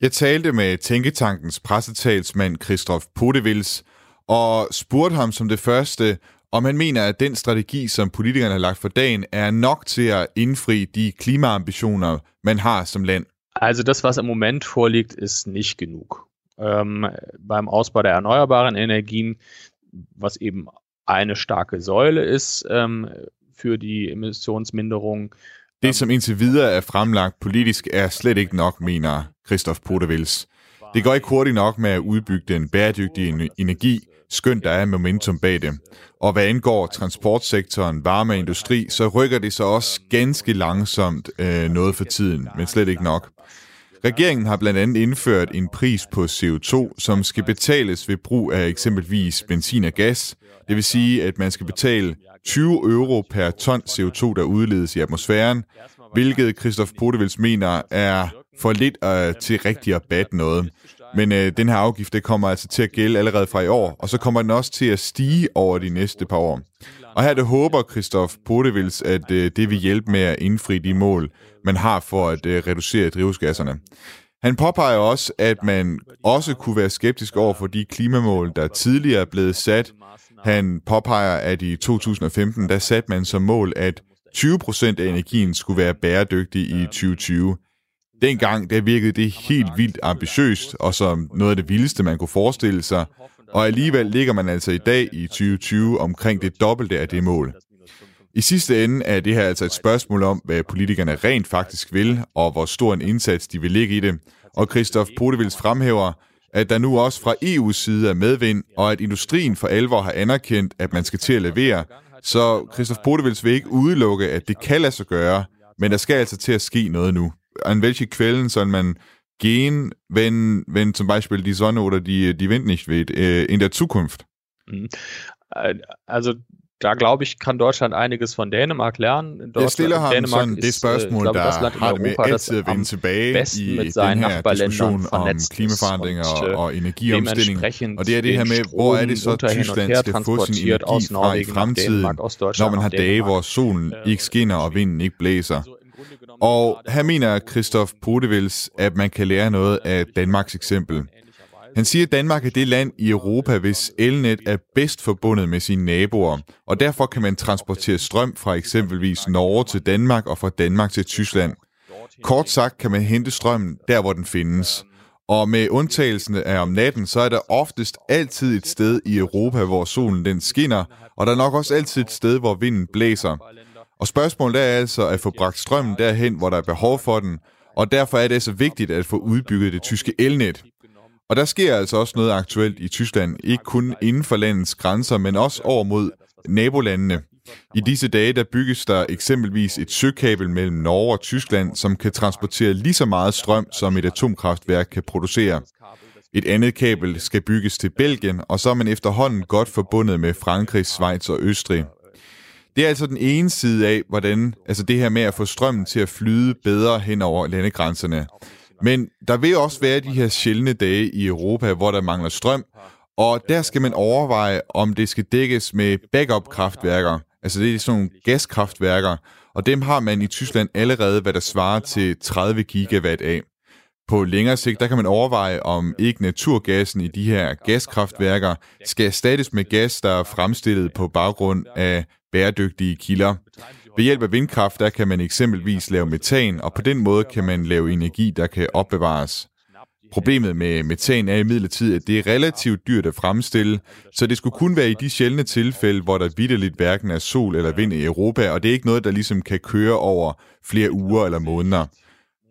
Jeg talte med Tænketankens pressetalsmand Christoph Podevils, og spurgte ham som det første, om han mener, at den strategi, som politikerne har lagt for dagen, er nok til at indfri de klimaambitioner, man har som land. Also das, was im Moment vorliegt, ist nicht genug. Ähm, beim Ausbau der erneuerbaren Energien, was eben eine starke Säule ist ähm, für die Emissionsminderung. Det, som indtil videre er fremlagt politisk, er slet ikke nok, mener Christoph Podevils. Det går ikke hurtigt nok med at udbygge den bæredygtige energi, skønt der er momentum bag det. Og hvad angår transportsektoren, varme industri, så rykker det så også ganske langsomt øh, noget for tiden, men slet ikke nok. Regeringen har blandt andet indført en pris på CO2, som skal betales ved brug af eksempelvis benzin og gas. Det vil sige, at man skal betale 20 euro per ton CO2, der udledes i atmosfæren, hvilket Christoph Podevils mener er for lidt øh, til rigtig at batte noget. Men øh, den her afgift det kommer altså til at gælde allerede fra i år, og så kommer den også til at stige over de næste par år. Og her det håber Christoph Podevils, at øh, det vil hjælpe med at indfri de mål, man har for at øh, reducere drivhusgasserne. Han påpeger også, at man også kunne være skeptisk over for de klimamål, der tidligere er blevet sat. Han påpeger, at i 2015, der satte man som mål, at 20 procent af energien skulle være bæredygtig i 2020. Dengang der virkede det helt vildt ambitiøst, og som noget af det vildeste, man kunne forestille sig, og alligevel ligger man altså i dag i 2020 omkring det dobbelte af det mål. I sidste ende er det her altså et spørgsmål om, hvad politikerne rent faktisk vil, og hvor stor en indsats de vil lægge i det. Og Christoph Podevils fremhæver, at der nu også fra EU's side er medvind, og at industrien for alvor har anerkendt, at man skal til at levere. Så Christoph Podevils vil ikke udelukke, at det kan lade sig gøre, men der skal altså til at ske noget nu. An welche Quellen soll man gehen, wenn, wenn zum Beispiel die Sonne oder die, die Wind nicht weht, äh, in der Zukunft? Mhm. Also da glaube ich, kan Deutschland einiges von Dänemark lernen. Deutschland, Dänemark ist, der das Land med Europa, vende tilbage i den her diskussion om klimaforandringer og energiomstilling. Og det er det her med, hvor er det så, Tyskland skal få sin energi fra i fremtiden, når man har dage, hvor solen ikke skinner og vinden ikke blæser. Og her mener Christoph Podevils, at man kan lære noget af Danmarks eksempel. Han siger, at Danmark er det land i Europa, hvis elnet er bedst forbundet med sine naboer, og derfor kan man transportere strøm fra eksempelvis Norge til Danmark og fra Danmark til Tyskland. Kort sagt kan man hente strømmen der, hvor den findes. Og med undtagelsen af om natten, så er der oftest altid et sted i Europa, hvor solen den skinner, og der er nok også altid et sted, hvor vinden blæser. Og spørgsmålet er altså at få bragt strømmen derhen, hvor der er behov for den, og derfor er det så vigtigt at få udbygget det tyske elnet. Og der sker altså også noget aktuelt i Tyskland, ikke kun inden for landets grænser, men også over mod nabolandene. I disse dage der bygges der eksempelvis et søkabel mellem Norge og Tyskland, som kan transportere lige så meget strøm, som et atomkraftværk kan producere. Et andet kabel skal bygges til Belgien, og så er man efterhånden godt forbundet med Frankrig, Schweiz og Østrig. Det er altså den ene side af, hvordan altså det her med at få strømmen til at flyde bedre hen over landegrænserne. Men der vil også være de her sjældne dage i Europa, hvor der mangler strøm, og der skal man overveje, om det skal dækkes med backup-kraftværker. Altså det er sådan nogle gaskraftværker, og dem har man i Tyskland allerede, hvad der svarer til 30 gigawatt af. På længere sigt, der kan man overveje, om ikke naturgassen i de her gaskraftværker skal erstattes med gas, der er fremstillet på baggrund af bæredygtige kilder. Ved hjælp af vindkraft, der kan man eksempelvis lave metan, og på den måde kan man lave energi, der kan opbevares. Problemet med metan er imidlertid, at det er relativt dyrt at fremstille, så det skulle kun være i de sjældne tilfælde, hvor der vidderligt hverken er sol eller vind i Europa, og det er ikke noget, der ligesom kan køre over flere uger eller måneder.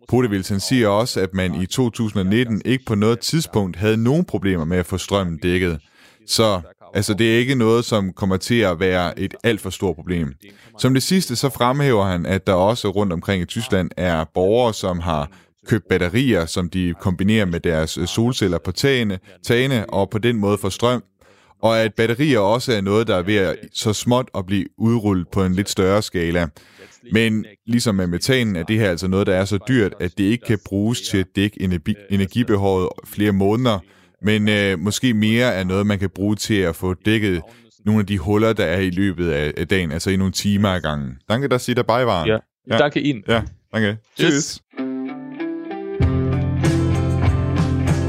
Potevilsen siger også, at man i 2019 ikke på noget tidspunkt havde nogen problemer med at få strømmen dækket. Så Altså, det er ikke noget, som kommer til at være et alt for stort problem. Som det sidste, så fremhæver han, at der også rundt omkring i Tyskland er borgere, som har købt batterier, som de kombinerer med deres solceller på tagene, tagene og på den måde får strøm. Og at batterier også er noget, der er ved at så småt at blive udrullet på en lidt større skala. Men ligesom med metanen er det her altså noget, der er så dyrt, at det ikke kan bruges til at dække energibehovet flere måneder, men øh, måske mere er noget, man kan bruge til at få dækket nogle af de huller, der er i løbet af, dagen, altså i nogle timer ad gangen. Danke, der siger der bejvaren. Ja, ja. danke Ihnen. Ja, danke. Tschüss.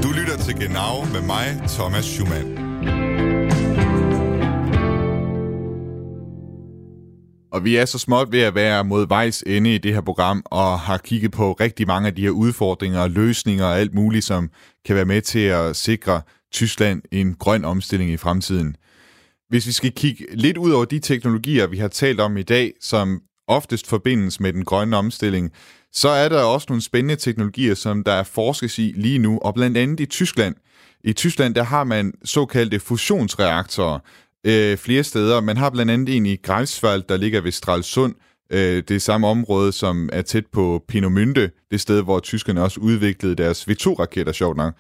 Du lytter til Genau med mig, Thomas Schumann. Og vi er så småt ved at være mod vejs ende i det her program, og har kigget på rigtig mange af de her udfordringer og løsninger og alt muligt, som kan være med til at sikre Tyskland en grøn omstilling i fremtiden. Hvis vi skal kigge lidt ud over de teknologier, vi har talt om i dag, som oftest forbindes med den grønne omstilling, så er der også nogle spændende teknologier, som der er forskes i lige nu, og blandt andet i Tyskland. I Tyskland der har man såkaldte fusionsreaktorer, øh, flere steder. Man har blandt andet en i Greifswald, der ligger ved Stralsund, øh, det er samme område, som er tæt på Pinomünde, det sted, hvor tyskerne også udviklede deres V2-raketter, sjovt nok.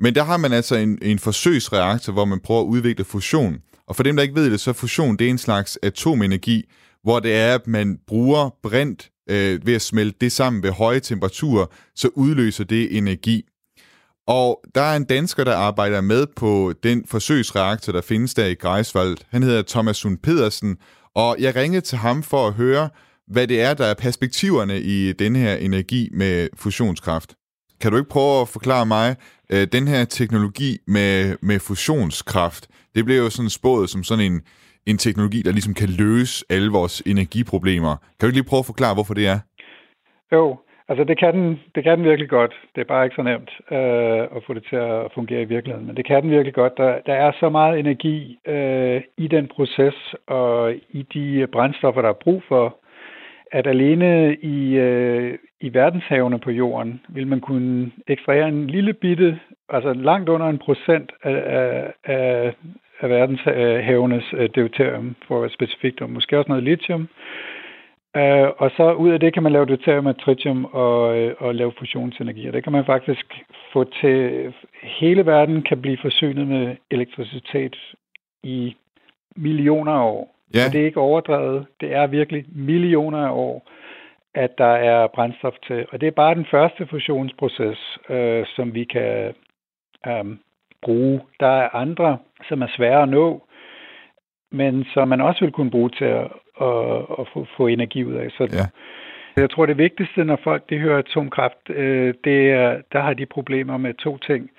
Men der har man altså en, en forsøgsreaktor, hvor man prøver at udvikle fusion. Og for dem, der ikke ved det, så fusion det er en slags atomenergi, hvor det er, at man bruger brint øh, ved at smelte det sammen ved høje temperaturer, så udløser det energi. Og der er en dansker, der arbejder med på den forsøgsreaktor, der findes der i Greifswald. Han hedder Thomas Sund Pedersen, og jeg ringede til ham for at høre, hvad det er, der er perspektiverne i den her energi med fusionskraft. Kan du ikke prøve at forklare mig, øh, den her teknologi med, med fusionskraft, det bliver jo sådan spået som sådan en, en teknologi, der ligesom kan løse alle vores energiproblemer. Kan du ikke lige prøve at forklare, hvorfor det er? Jo, Altså det kan, den, det kan den virkelig godt. Det er bare ikke så nemt øh, at få det til at fungere i virkeligheden. Men det kan den virkelig godt. Der, der er så meget energi øh, i den proces og i de brændstoffer, der er brug for, at alene i, øh, i verdenshavene på jorden vil man kunne ekstrahere en lille bitte, altså langt under en procent af, af, af, verdenshavenes øh, deuterium, for specifikt, og måske også noget lithium, Uh, og så ud af det kan man lave deuterium og tritium og, uh, og lave fusionsenergi. Og det kan man faktisk få til... Hele verden kan blive forsynet med elektricitet i millioner af år. Ja. Og det er ikke overdrevet. Det er virkelig millioner af år, at der er brændstof til. Og det er bare den første fusionsproces, uh, som vi kan um, bruge. Der er andre, som er svære at nå, men som man også vil kunne bruge til at, at, at få, få energi ud af. Så ja. jeg tror, det vigtigste, når folk de hører atomkraft, øh, det er, der har de problemer med to ting.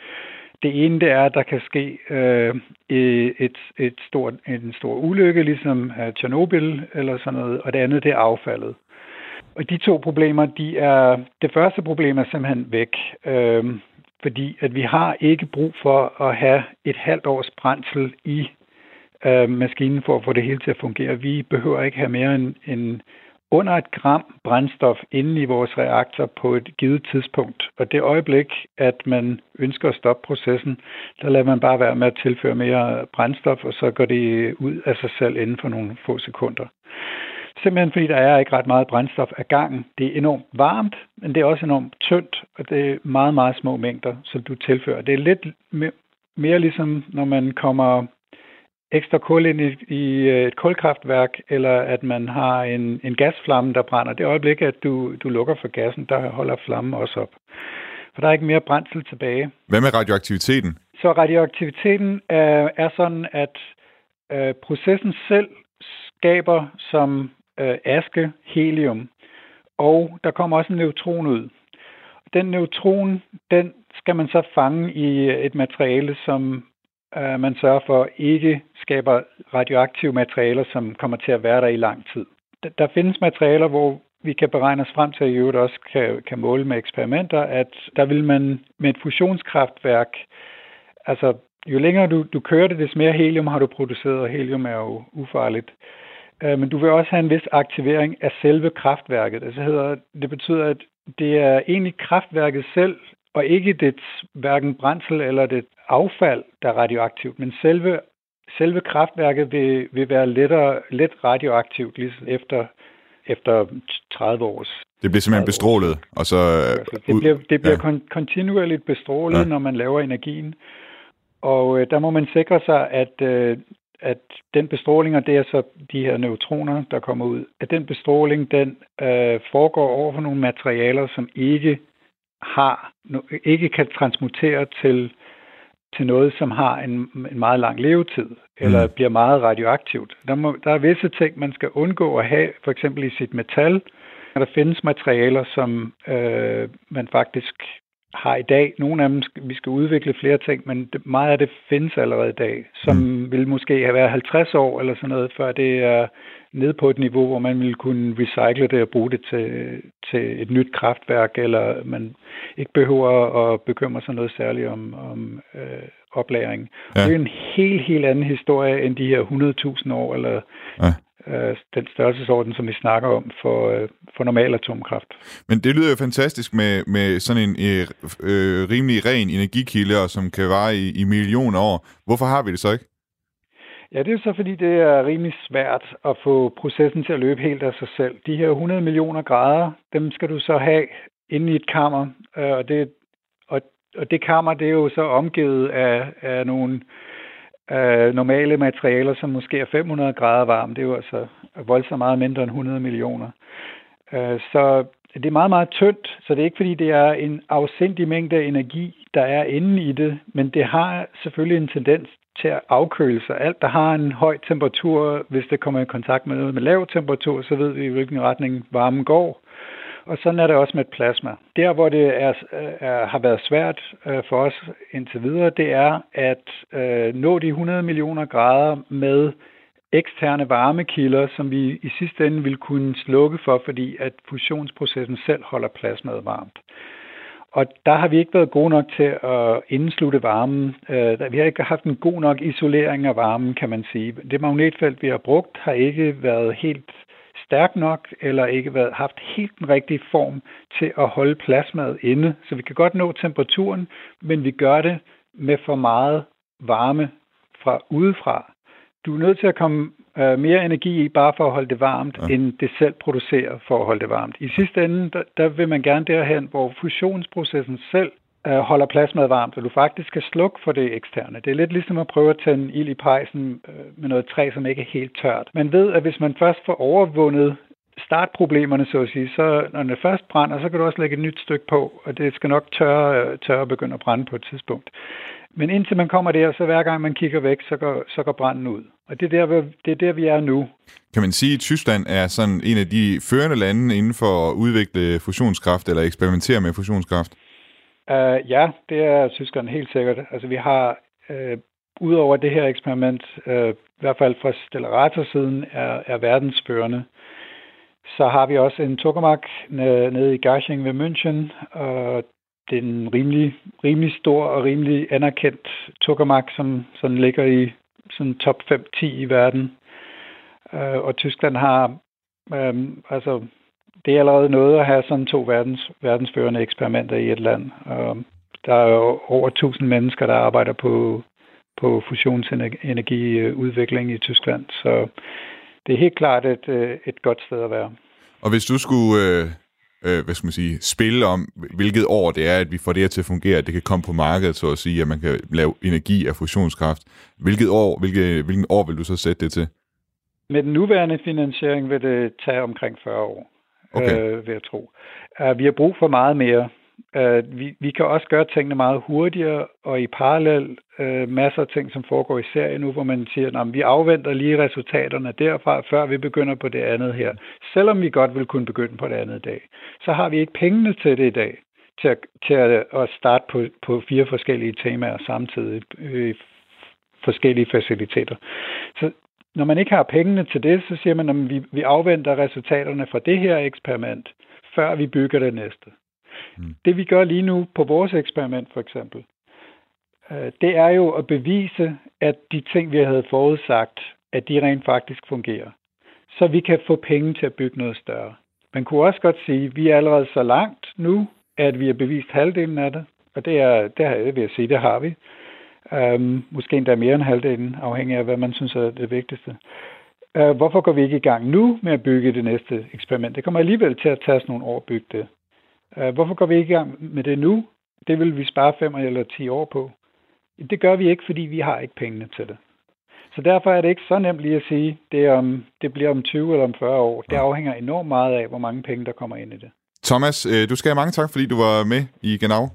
Det ene det er, at der kan ske øh, et, et stort, en stor ulykke, ligesom Tjernobyl eller sådan noget, og det andet det er affaldet. Og de to problemer, de er, det første problem er simpelthen væk, øh, fordi at vi har ikke brug for at have et halvt års brændsel i øh, maskinen for at få det hele til at fungere. Vi behøver ikke have mere end, end under et gram brændstof inde i vores reaktor på et givet tidspunkt. Og det øjeblik, at man ønsker at stoppe processen, der lader man bare være med at tilføre mere brændstof, og så går det ud af sig selv inden for nogle få sekunder. Simpelthen fordi der er ikke ret meget brændstof af gangen. Det er enormt varmt, men det er også enormt tyndt, og det er meget, meget små mængder, som du tilfører. Det er lidt mere ligesom, når man kommer ekstra kul ind i, i øh, et kulkraftværk, eller at man har en, en gasflamme, der brænder. Det øjeblik, at du, du lukker for gassen, der holder flammen også op. For der er ikke mere brændsel tilbage. Hvad med radioaktiviteten? Så radioaktiviteten er, er sådan, at øh, processen selv skaber som øh, aske helium, og der kommer også en neutron ud. Den neutron, den skal man så fange i et materiale, som øh, man sørger for ikke skaber radioaktive materialer, som kommer til at være der i lang tid. Der findes materialer, hvor vi kan beregne os frem til, at I også kan, kan måle med eksperimenter, at der vil man med et fusionskraftværk, altså jo længere du, du kører det, des mere helium har du produceret, og helium er jo ufarligt. Øh, men du vil også have en vis aktivering af selve kraftværket. Altså hedder, det betyder, at det er egentlig kraftværket selv, og ikke det hverken brændsel eller det affald, der er radioaktivt, men selve, selve kraftværket vil, vil være lettere, let radioaktivt ligesom efter, efter 30 års. Det bliver simpelthen bestrålet, og så... Det bliver, det bliver ja. kontinuerligt bestrålet, ja. når man laver energien. Og øh, der må man sikre sig, at, øh, at den bestråling, og det er så de her neutroner, der kommer ud, at den bestråling, den øh, foregår over for nogle materialer, som ikke har, ikke kan transmutere til til noget, som har en, en meget lang levetid, eller mm. bliver meget radioaktivt. Der, må, der er visse ting, man skal undgå at have, for eksempel i sit metal. Der findes materialer, som øh, man faktisk har i dag. Nogle af dem, skal, vi skal udvikle flere ting, men meget af det findes allerede i dag, som mm. vil måske have været 50 år eller sådan noget, før det er ned på et niveau, hvor man vil kunne recycle det og bruge det til, til et nyt kraftværk, eller man ikke behøver at bekymre sig noget særligt om, om øh, oplagring. Ja. Det er en helt, helt anden historie end de her 100.000 år, eller ja øh, den størrelsesorden, som vi snakker om for, øh, for normal atomkraft. Men det lyder jo fantastisk med, med sådan en øh, øh, rimelig ren energikilde, som kan vare i, i millioner år. Hvorfor har vi det så ikke? Ja, det er så fordi, det er rimelig svært at få processen til at løbe helt af sig selv. De her 100 millioner grader, dem skal du så have inde i et kammer, øh, og det, og, og det kammer, det er jo så omgivet af, af nogle øh, normale materialer, som måske er 500 grader varme. Det er jo altså voldsomt meget mindre end 100 millioner. Øh, så det er meget, meget tyndt, så det er ikke fordi, det er en afsindig mængde af energi, der er inde i det, men det har selvfølgelig en tendens til at afkøle sig. Alt, der har en høj temperatur, hvis det kommer i kontakt med noget med lav temperatur, så ved vi, i hvilken retning varmen går. Og sådan er det også med plasma. Der, hvor det er, er, har været svært øh, for os indtil videre, det er at øh, nå de 100 millioner grader med eksterne varmekilder, som vi i sidste ende vil kunne slukke for, fordi at fusionsprocessen selv holder plasmaet varmt. Og der har vi ikke været gode nok til at indslutte varmen. Øh, vi har ikke haft en god nok isolering af varmen, kan man sige. Det magnetfelt, vi har brugt, har ikke været helt stærk nok, eller ikke været, haft helt den rigtige form til at holde plasmaet inde. Så vi kan godt nå temperaturen, men vi gør det med for meget varme fra udefra. Du er nødt til at komme øh, mere energi i, bare for at holde det varmt, ja. end det selv producerer for at holde det varmt. I sidste ende, der, der vil man gerne derhen, hvor fusionsprocessen selv øh, holder plasmaet varmt, og du faktisk skal slukke for det eksterne. Det er lidt ligesom at prøve at tænde ild i pejsen øh, med noget træ, som ikke er helt tørt. Man ved, at hvis man først får overvundet startproblemerne, så at sige, så når det først brænder, så kan du også lægge et nyt stykke på, og det skal nok tørre, tørre og begynde at brænde på et tidspunkt. Men indtil man kommer der, så hver gang man kigger væk, så går, så går branden ud. Og det er, der, det er der, vi er nu. Kan man sige, at Tyskland er sådan en af de førende lande inden for at udvikle fusionskraft eller eksperimentere med fusionskraft? Uh, ja, det er Tyskland helt sikkert. Altså vi har, uh, udover det her eksperiment, uh, i hvert fald fra Stellarator-siden, er, er verdensførende. Så har vi også en tokamak nede i Garching ved München, og det er en rimelig, rimelig stor og rimelig anerkendt tukkermark, som sådan ligger i sådan top 5-10 i verden. Øh, og Tyskland har, øh, altså, det er allerede noget at have sådan to verdens, verdensførende eksperimenter i et land. Og der er jo over 1000 mennesker, der arbejder på, på fusionsenergiudvikling i Tyskland, så det er helt klart et, øh, et godt sted at være. Og hvis du skulle øh, øh, hvad skal man sige, spille om, hvilket år det er, at vi får det her til at fungere, at det kan komme på markedet, så at sige, at man kan lave energi af fusionskraft. Hvilket år, hvilke, hvilken år vil du så sætte det til? Med den nuværende finansiering vil det tage omkring 40 år, okay. øh, vil jeg tro. Uh, vi har brug for meget mere. Uh, vi, vi kan også gøre tingene meget hurtigere, og i parallel uh, masser af ting, som foregår i serien nu, hvor man siger, at vi afventer lige resultaterne derfra, før vi begynder på det andet her. Selvom vi godt vil kunne begynde på det andet dag, så har vi ikke pengene til det i dag, til at, til at, at starte på, på fire forskellige temaer samtidig øh, i forskellige faciliteter. Så når man ikke har pengene til det, så siger man, at vi, vi afventer resultaterne fra det her eksperiment, før vi bygger det næste. Mm. Det vi gør lige nu på vores eksperiment for eksempel, øh, det er jo at bevise, at de ting, vi havde forudsagt, at de rent faktisk fungerer. Så vi kan få penge til at bygge noget større. Man kunne også godt sige, at vi er allerede så langt nu, at vi har bevist halvdelen af det. Og det, er, det vil jeg sige, det har vi. Øhm, måske endda mere end halvdelen, afhængig af, hvad man synes er det vigtigste. Øh, hvorfor går vi ikke i gang nu med at bygge det næste eksperiment? Det kommer alligevel til at tage os nogle år at bygge det. Uh, hvorfor går vi ikke i gang med det nu? Det vil vi spare 5 eller 10 år på. Det gør vi ikke, fordi vi har ikke pengene til det. Så derfor er det ikke så nemt lige at sige, det, om, det bliver om 20 eller om 40 år. Det afhænger enormt meget af, hvor mange penge, der kommer ind i det. Thomas, øh, du skal have mange tak, fordi du var med i Genau.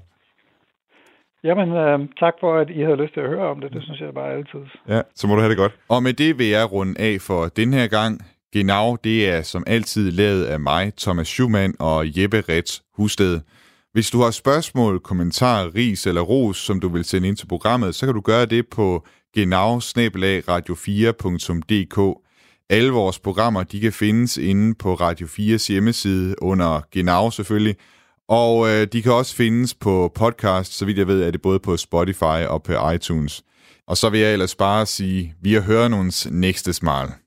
Jamen, øh, tak for, at I havde lyst til at høre om det. Det synes jeg bare altid. Ja, så må du have det godt. Og med det vil jeg runde af for den her gang. Genau, det er som altid lavet af mig, Thomas Schumann og Jeppe Rets Husted. Hvis du har spørgsmål, kommentarer, ris eller ros, som du vil sende ind til programmet, så kan du gøre det på genau radio4.dk. Alle vores programmer de kan findes inde på Radio 4's hjemmeside under Genau selvfølgelig, og øh, de kan også findes på podcast, så vidt jeg ved, er det både på Spotify og på iTunes. Og så vil jeg ellers bare sige, vi har hørt nogens næste smile.